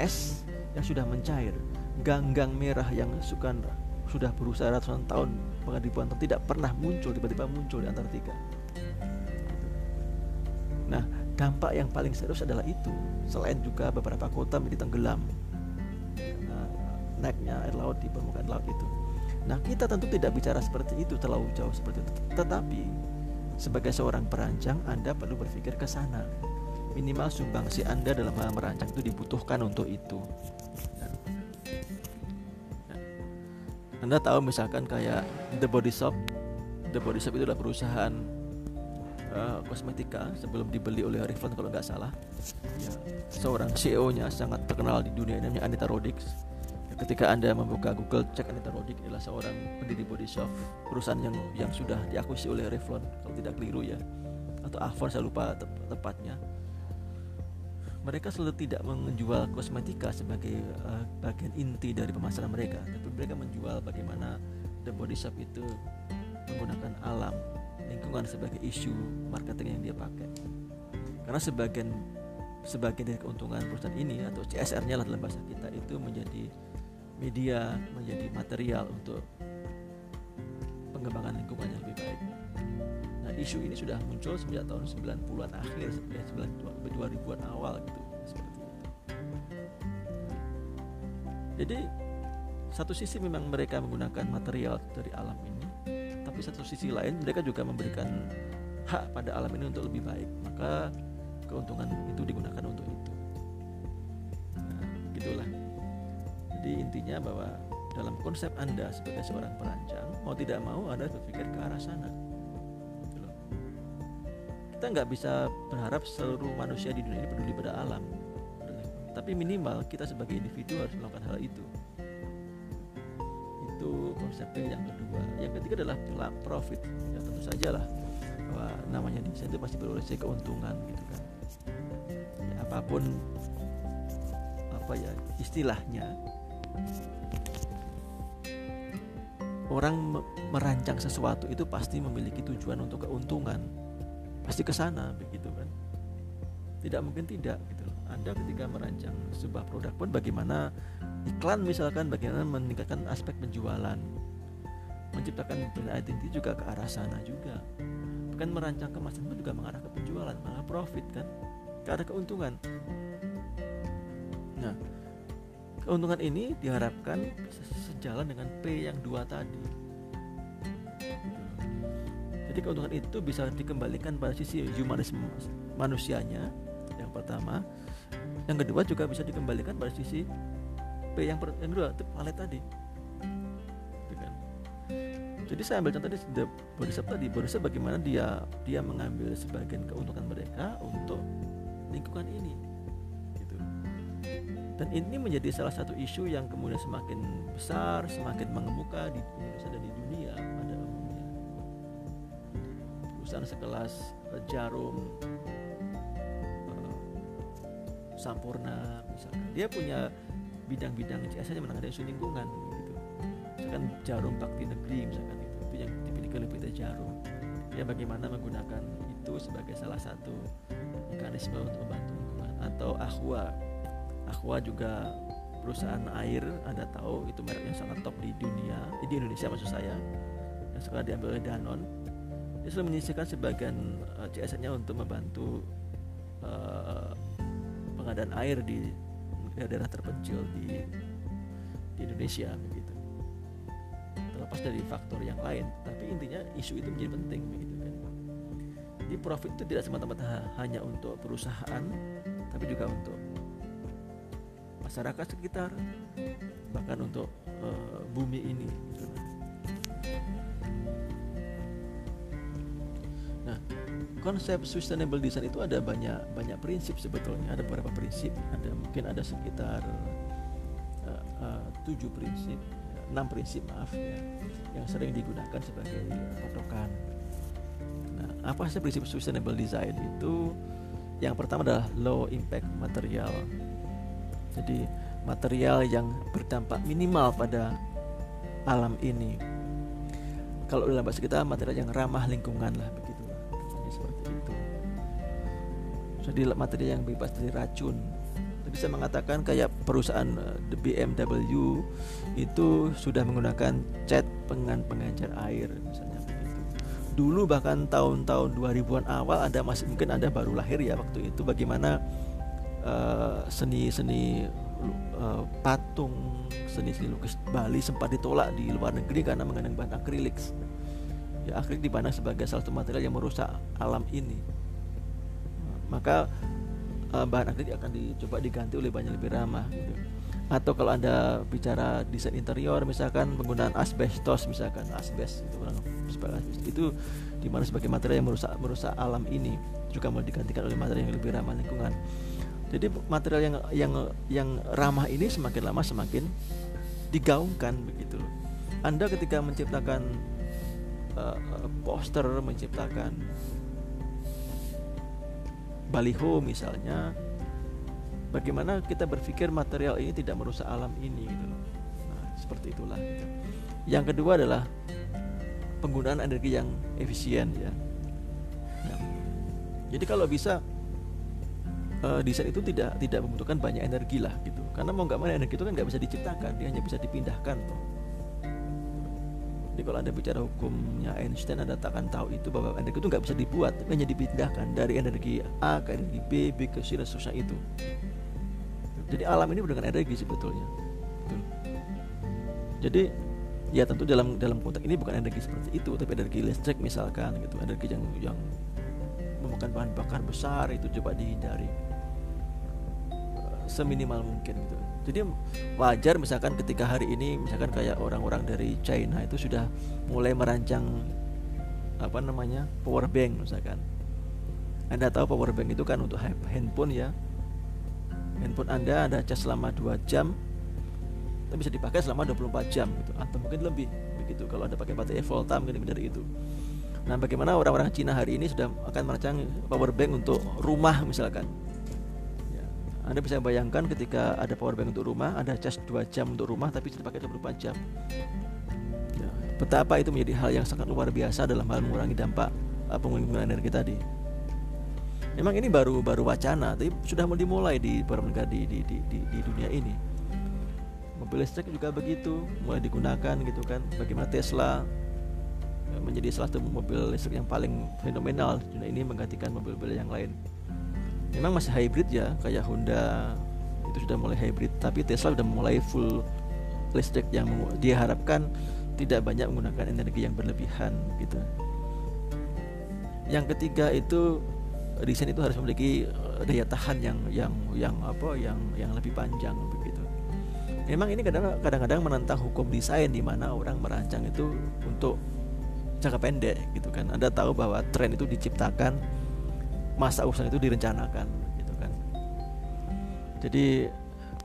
es yang sudah mencair, ganggang merah yang suka sudah berusaha ratusan tahun tahun tidak pernah muncul tiba-tiba muncul di Antartika. Nah, dampak yang paling serius adalah itu. Selain juga beberapa kota menjadi tenggelam naiknya air laut di permukaan laut itu. Nah kita tentu tidak bicara seperti itu terlalu jauh seperti itu. Tetapi sebagai seorang perancang Anda perlu berpikir ke sana minimal sumbangsi Anda dalam hal merancang itu dibutuhkan untuk itu Anda tahu misalkan kayak The Body Shop The Body Shop itu adalah perusahaan uh, kosmetika sebelum dibeli oleh Revlon kalau nggak salah. Ya, seorang CEO-nya sangat terkenal di dunia namanya Anita Roddick. Ketika Anda membuka Google cek Anita Roddick adalah seorang pendiri Body Shop, perusahaan yang yang sudah diakuisisi oleh Revlon kalau tidak keliru ya. Atau Avon saya lupa tep tepatnya. Mereka selalu tidak menjual kosmetika sebagai uh, bagian inti dari pemasaran mereka, tapi mereka menjual bagaimana The Body Shop itu menggunakan alam lingkungan sebagai isu marketing yang dia pakai karena sebagian sebagian dari keuntungan perusahaan ini atau CSR-nya lah dalam bahasa kita itu menjadi media menjadi material untuk pengembangan lingkungan yang lebih baik. Nah isu ini sudah muncul sejak tahun 90-an akhir sampai 2000-an awal gitu jadi satu sisi memang mereka menggunakan material dari alam ini tapi satu sisi lain mereka juga memberikan hak pada alam ini untuk lebih baik. Maka keuntungan itu digunakan untuk itu jadi intinya bahwa dalam konsep anda sebagai seorang perancang mau tidak mau anda berpikir ke arah sana. Gitu kita nggak bisa berharap seluruh manusia di dunia ini peduli pada alam. Tapi minimal kita sebagai individu harus melakukan hal itu. Itu konsep yang kedua. Yang ketiga adalah profit. Ya tentu saja lah bahwa namanya desain itu pasti berorientasi keuntungan gitu kan. Ya, apa pun apa ya istilahnya orang merancang sesuatu itu pasti memiliki tujuan untuk keuntungan. Pasti ke sana begitu kan? Tidak mungkin tidak gitu loh. Anda ketika merancang sebuah produk pun bagaimana iklan misalkan bagaimana meningkatkan aspek penjualan? Menciptakan brand identity juga ke arah sana juga. Bukan merancang kemasan pun juga mengarah ke penjualan malah profit kan? Ke arah keuntungan. Nah keuntungan ini diharapkan sejalan dengan P yang dua tadi. Jadi keuntungan itu bisa dikembalikan pada sisi humanisme manusianya yang pertama. Yang kedua juga bisa dikembalikan pada sisi P yang, per, kedua itu palet tadi. Gitu kan? Jadi saya ambil contoh di Bodhisattva tadi Bodhisattva bagaimana dia dia mengambil sebagian keuntungan mereka untuk lingkungan ini dan ini menjadi salah satu isu yang kemudian semakin besar semakin mengemuka di Indonesia dan di dunia pada umumnya. Perusahaan sekelas uh, Jarum uh, Sampurna misalnya dia punya bidang-bidang yang menangani isu lingkungan gitu. Misalkan jarum bakti negeri misalkan itu. Itu yang dimiliki oleh PT Jarum. Ya bagaimana menggunakan itu sebagai salah satu mekanisme untuk membantu lingkungan. Atau Aqua Aqua juga perusahaan air Anda tahu itu merek yang sangat top di dunia eh, di Indonesia maksud saya yang sekarang diambil oleh Danon dia selalu menyisihkan sebagian uh, eh, CSR-nya untuk membantu uh, pengadaan air di daerah-daerah terpencil di, di Indonesia begitu. Terlepas dari faktor yang lain tapi intinya isu itu menjadi penting begitu kan. Jadi profit itu tidak semata-mata hanya untuk perusahaan tapi juga untuk masyarakat sekitar bahkan untuk uh, bumi ini. Nah konsep sustainable design itu ada banyak banyak prinsip sebetulnya. Ada beberapa prinsip. Ada mungkin ada sekitar uh, uh, tujuh prinsip enam prinsip maaf ya yang sering digunakan sebagai patokan. Nah apa sih prinsip sustainable design itu? Yang pertama adalah low impact material jadi material yang berdampak minimal pada alam ini. Kalau dalam bahasa kita material yang ramah lingkungan lah begitu. Seperti itu. Jadi material yang bebas dari racun. Bisa mengatakan kayak perusahaan eh, the BMW itu sudah menggunakan cat pengan pengencer air misalnya begitu. Dulu bahkan tahun-tahun 2000-an awal ada masih mungkin Anda baru lahir ya waktu itu bagaimana seni-seni uh, uh, patung seni-seni lukis Bali sempat ditolak di luar negeri karena mengandung bahan akrilik. Ya akrilik dipandang sebagai salah satu material yang merusak alam ini. Maka uh, bahan akrilik akan dicoba diganti oleh bahan yang lebih ramah gitu. Atau kalau Anda bicara desain interior misalkan penggunaan asbestos misalkan asbes itu itu di mana sebagai material yang merusak merusak alam ini juga mau digantikan oleh material yang lebih ramah lingkungan. Jadi material yang yang yang ramah ini semakin lama semakin digaungkan begitu. Anda ketika menciptakan uh, poster, menciptakan baliho misalnya, bagaimana kita berpikir material ini tidak merusak alam ini gitu loh. Nah, seperti itulah. Gitu. Yang kedua adalah penggunaan energi yang efisien ya. ya. Jadi kalau bisa uh, desain itu tidak tidak membutuhkan banyak energi lah gitu. Karena mau nggak mau energi itu kan nggak bisa diciptakan dia hanya bisa dipindahkan tuh. Jadi kalau anda bicara hukumnya Einstein anda akan tahu itu bahwa energi itu nggak bisa dibuat tapi hanya dipindahkan dari energi A ke energi B B ke C dan seterusnya itu. Jadi alam ini dengan energi sebetulnya gitu. jadi ya tentu dalam dalam konteks ini bukan energi seperti itu tapi energi listrik misalkan gitu. Energi yang yang memakan bahan bakar besar itu coba dihindari seminimal mungkin gitu. Jadi wajar misalkan ketika hari ini misalkan kayak orang-orang dari China itu sudah mulai merancang apa namanya power bank misalkan. Anda tahu power bank itu kan untuk handphone ya. Handphone Anda ada cas selama 2 jam tapi bisa dipakai selama 24 jam gitu atau mungkin lebih begitu kalau Anda pakai baterai Volta mungkin lebih dari itu. Nah, bagaimana orang-orang Cina hari ini sudah akan merancang power bank untuk rumah misalkan anda bisa bayangkan ketika ada power bank untuk rumah, ada cas 2 jam untuk rumah tapi bisa dipakai 24 jam. Ya, betapa itu menjadi hal yang sangat luar biasa dalam hal mengurangi dampak uh, penggunaan energi tadi. Memang ini baru baru wacana, tapi sudah mau dimulai di beberapa negara di, di, di, di, di dunia ini. Mobil listrik juga begitu, mulai digunakan gitu kan. Bagaimana Tesla ya, menjadi salah satu mobil listrik yang paling fenomenal dunia ini menggantikan mobil-mobil yang lain memang masih hybrid ya kayak Honda itu sudah mulai hybrid tapi Tesla sudah mulai full listrik yang diharapkan tidak banyak menggunakan energi yang berlebihan gitu. Yang ketiga itu desain itu harus memiliki eh, daya tahan yang yang yang apa yang yang lebih panjang begitu. Memang ini kadang-kadang menentang hukum desain di mana orang merancang itu untuk jangka pendek gitu kan. Anda tahu bahwa tren itu diciptakan masa usaha itu direncanakan gitu kan. Jadi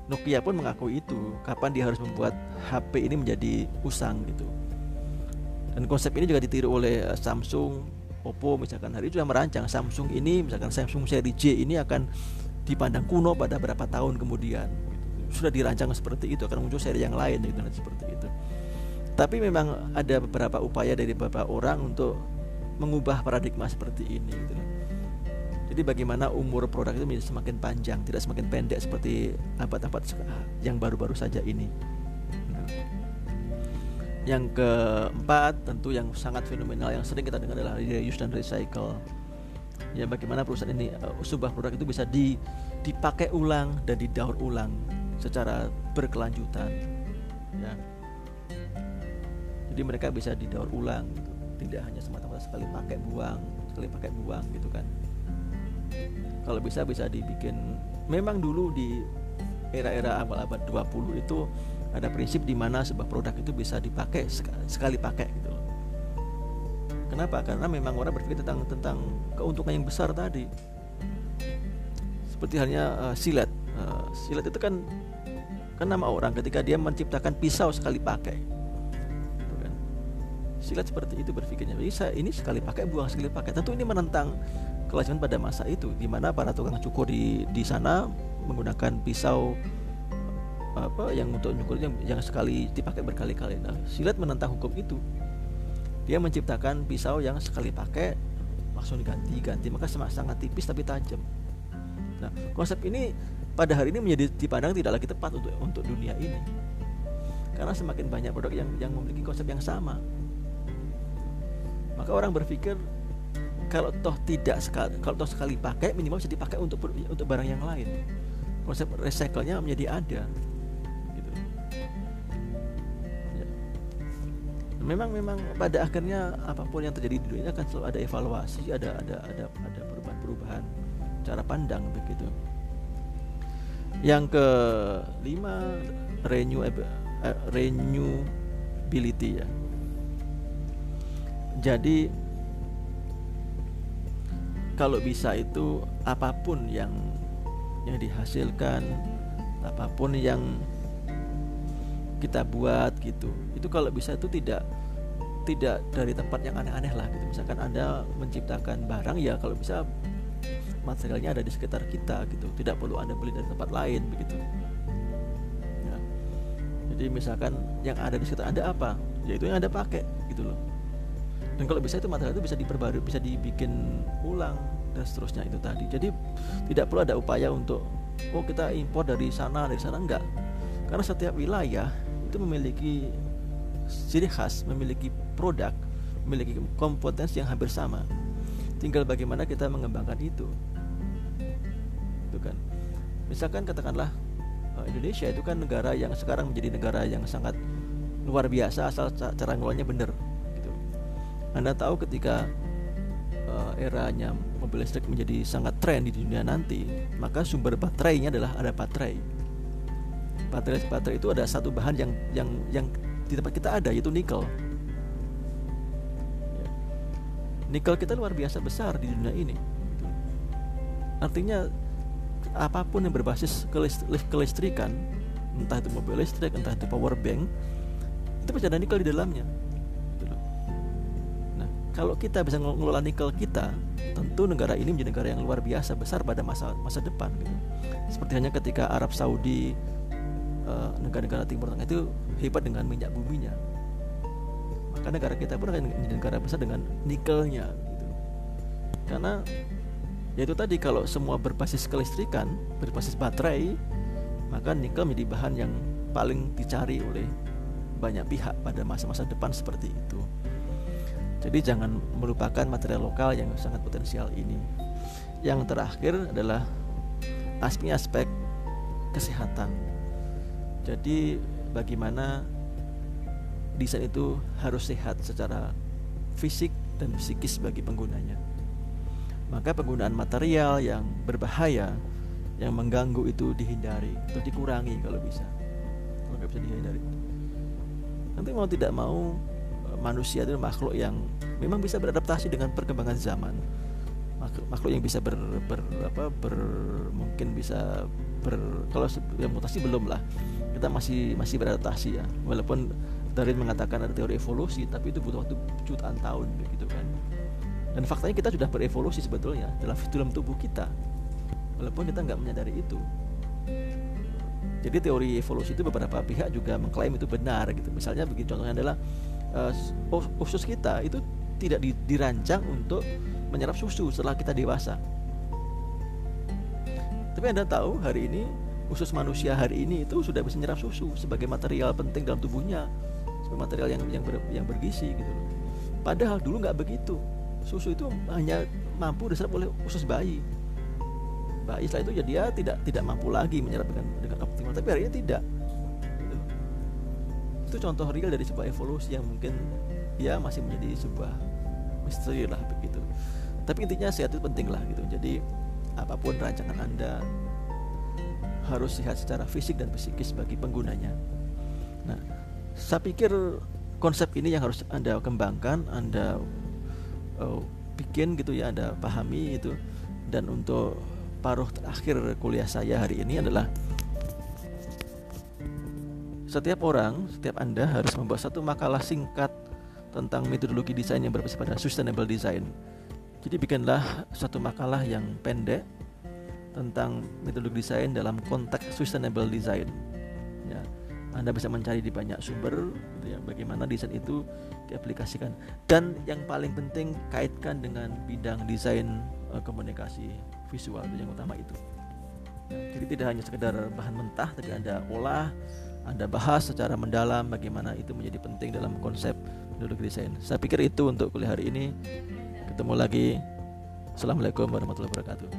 Nokia pun mengakui itu kapan dia harus membuat HP ini menjadi usang gitu. Dan konsep ini juga ditiru oleh eh, Samsung Oppo misalkan. Hari itu sudah merancang Samsung ini misalkan Samsung seri J ini akan dipandang kuno pada beberapa tahun kemudian gitu. sudah dirancang seperti itu akan muncul seri yang lain gitu seperti itu. Tapi memang ada beberapa upaya dari beberapa orang untuk mengubah paradigma seperti ini gitu jadi bagaimana umur produk itu menjadi semakin panjang, tidak semakin pendek seperti abad-abad yang baru-baru saja ini. Yang keempat tentu yang sangat fenomenal yang sering kita dengar adalah reuse dan recycle. Ya bagaimana perusahaan ini uh, sebuah produk itu bisa di, dipakai ulang dan didaur ulang secara berkelanjutan. Ya. Jadi mereka bisa didaur ulang gitu. Tidak hanya semata-mata sekali pakai buang, sekali pakai buang gitu kan kalau bisa bisa dibikin memang dulu di era-era awal abad 20 itu ada prinsip di mana sebuah produk itu bisa dipakai sekali, pakai gitu. Kenapa? Karena memang orang berpikir tentang tentang keuntungan yang besar tadi. Seperti halnya uh, silat. Uh, silat itu kan kan nama orang ketika dia menciptakan pisau sekali pakai. Gitu kan. Silat seperti itu berpikirnya. Saya ini sekali pakai buang sekali pakai. Tentu ini menentang kelaziman pada masa itu di mana para tukang cukur di di sana menggunakan pisau apa yang untuk nyukur yang, yang sekali dipakai berkali-kali. Nah, silat menentang hukum itu. Dia menciptakan pisau yang sekali pakai langsung diganti-ganti, maka sangat tipis tapi tajam. Nah, konsep ini pada hari ini menjadi dipandang tidak lagi tepat untuk untuk dunia ini. Karena semakin banyak produk yang yang memiliki konsep yang sama. Maka orang berpikir kalau toh tidak sekali kalau toh sekali pakai minimal bisa dipakai untuk untuk barang yang lain. Konsep recycle-nya menjadi ada. memang memang pada akhirnya apa pun yang terjadi di dunia kan selalu ada evaluasi ada ada ada ada perubahan-perubahan cara pandang begitu yang ke lima renew uh, renewability ya jadi kalau bisa itu apa pun yang yang dihasilkan apa pun yang kita buat gitu. Itu kalau bisa itu tidak tidak dari tempat yang aneh-aneh lah gitu. Misalkan anda menciptakan barang ya kalau bisa materialnya ada di sekitar kita gitu. Tidak perlu anda beli dari tempat lain begitu. Ya. jadi misalkan yang ada di sekitar anda apa? Yaitu yang anda pakai gitu loh dan kalau bisa itu material itu bisa diperbarui bisa dibikin ulang dan seterusnya itu tadi jadi tidak perlu ada upaya untuk oh kita impor dari sana dari sana enggak karena setiap wilayah itu memiliki ciri khas, memiliki produk, memiliki kompetensi yang hampir sama. Tinggal bagaimana kita mengembangkan itu. Itu kan. Misalkan katakanlah eh, Indonesia itu kan negara yang sekarang menjadi negara yang sangat luar biasa asal cara ngelolanya benar. Anda tahu ketika uh, eranya mobil listrik menjadi sangat tren di dunia nanti, maka sumber baterainya adalah ada baterai. Baterai baterai itu ada satu bahan yang yang yang di tempat kita ada yaitu nikel. Ya. Nikel kita luar biasa besar di dunia ini. Artinya apa pun yang berbasis kelistrikan, entah itu mobil listrik, entah itu power bank, itu pasti ada nikel di dalamnya. Kalau kita bisa mengelola nikel kita, tentu negara ini menjadi negara yang luar biasa besar pada masa masa depan. Gitu. Seperti hanya ketika Arab Saudi Eh, negara-negara Timur Tengah itu hebat dengan minyak buminya maka negara kita pun akan menjadi negara besar dengan nikelnya gitu. karena yaitu tadi kalau semua berbasis kelistrikan berbasis baterai maka nikel menjadi bahan yang paling dicari oleh banyak pihak pada masa-masa depan seperti itu jadi jangan melupakan material lokal yang sangat potensial ini yang terakhir adalah aspek-aspek kesehatan jadi bagaimana desain itu harus sehat secara fisik dan psikis bagi penggunanya. Maka penggunaan material yang berbahaya yang mengganggu itu dihindari atau dikurangi kalau bisa. Kalau nggak bisa dihindari. Nanti mau tidak mau manusia itu makhluk yang memang bisa beradaptasi dengan perkembangan zaman. Makhluk, yang bisa ber, ber apa ber mungkin bisa ber kalau yang mutasi belum lah. Kita masih masih beradaptasi ya. Walaupun Darwin mengatakan ada teori evolusi tapi itu butuh waktu jutaan tahun begitu kan. Dan faktanya kita sudah berevolusi sebetulnya dalam dalam tubuh kita. Walaupun kita nggak menyadari itu. Jadi teori evolusi itu beberapa pihak juga mengklaim itu benar gitu. Misalnya begini contohnya adalah uh, usus kita itu tidak dirancang untuk menyerap susu setelah kita dewasa. Tapi anda tahu hari ini usus manusia hari ini itu sudah bisa menyerap susu sebagai material penting dalam tubuhnya sebagai material yang yang, ber, yang bergizi gitu padahal dulu nggak begitu. Susu itu hanya mampu diserap oleh usus bayi. Bayi setelah itu ya dia tidak tidak mampu lagi menyerap dengan dengan optimal. Tapi hari ini tidak. Itu contoh real dari sebuah evolusi yang mungkin ya masih menjadi sebuah misteri lah begitu tapi intinya sehat itu penting lah gitu jadi apa pun rancangan anda harus sehat secara fisik dan psikis bagi penggunanya. Nah, saya pikir konsep ini yang harus anda kembangkan, anda uh, bikin gitu ya, anda pahami itu. Dan untuk paruh terakhir kuliah saya hari ini adalah setiap orang, setiap anda harus membuat satu makalah singkat tentang metodologi desain yang berbasis pada sustainable design. Jadi bikinlah satu makalah yang pendek tentang metodologi desain dalam konteks sustainable design. Ya, Anda bisa mencari di banyak sumber gitu ya, bagaimana desain itu diaplikasikan. Dan yang paling penting kaitkan dengan bidang desain uh, komunikasi visual itu yang utama itu. Ya, jadi tidak hanya sekedar bahan mentah, tapi Anda olah, anda bahas secara mendalam bagaimana itu menjadi penting dalam konsep penduduk desain. Saya pikir itu untuk kuliah hari ini. Ketemu lagi. Assalamualaikum warahmatullahi wabarakatuh.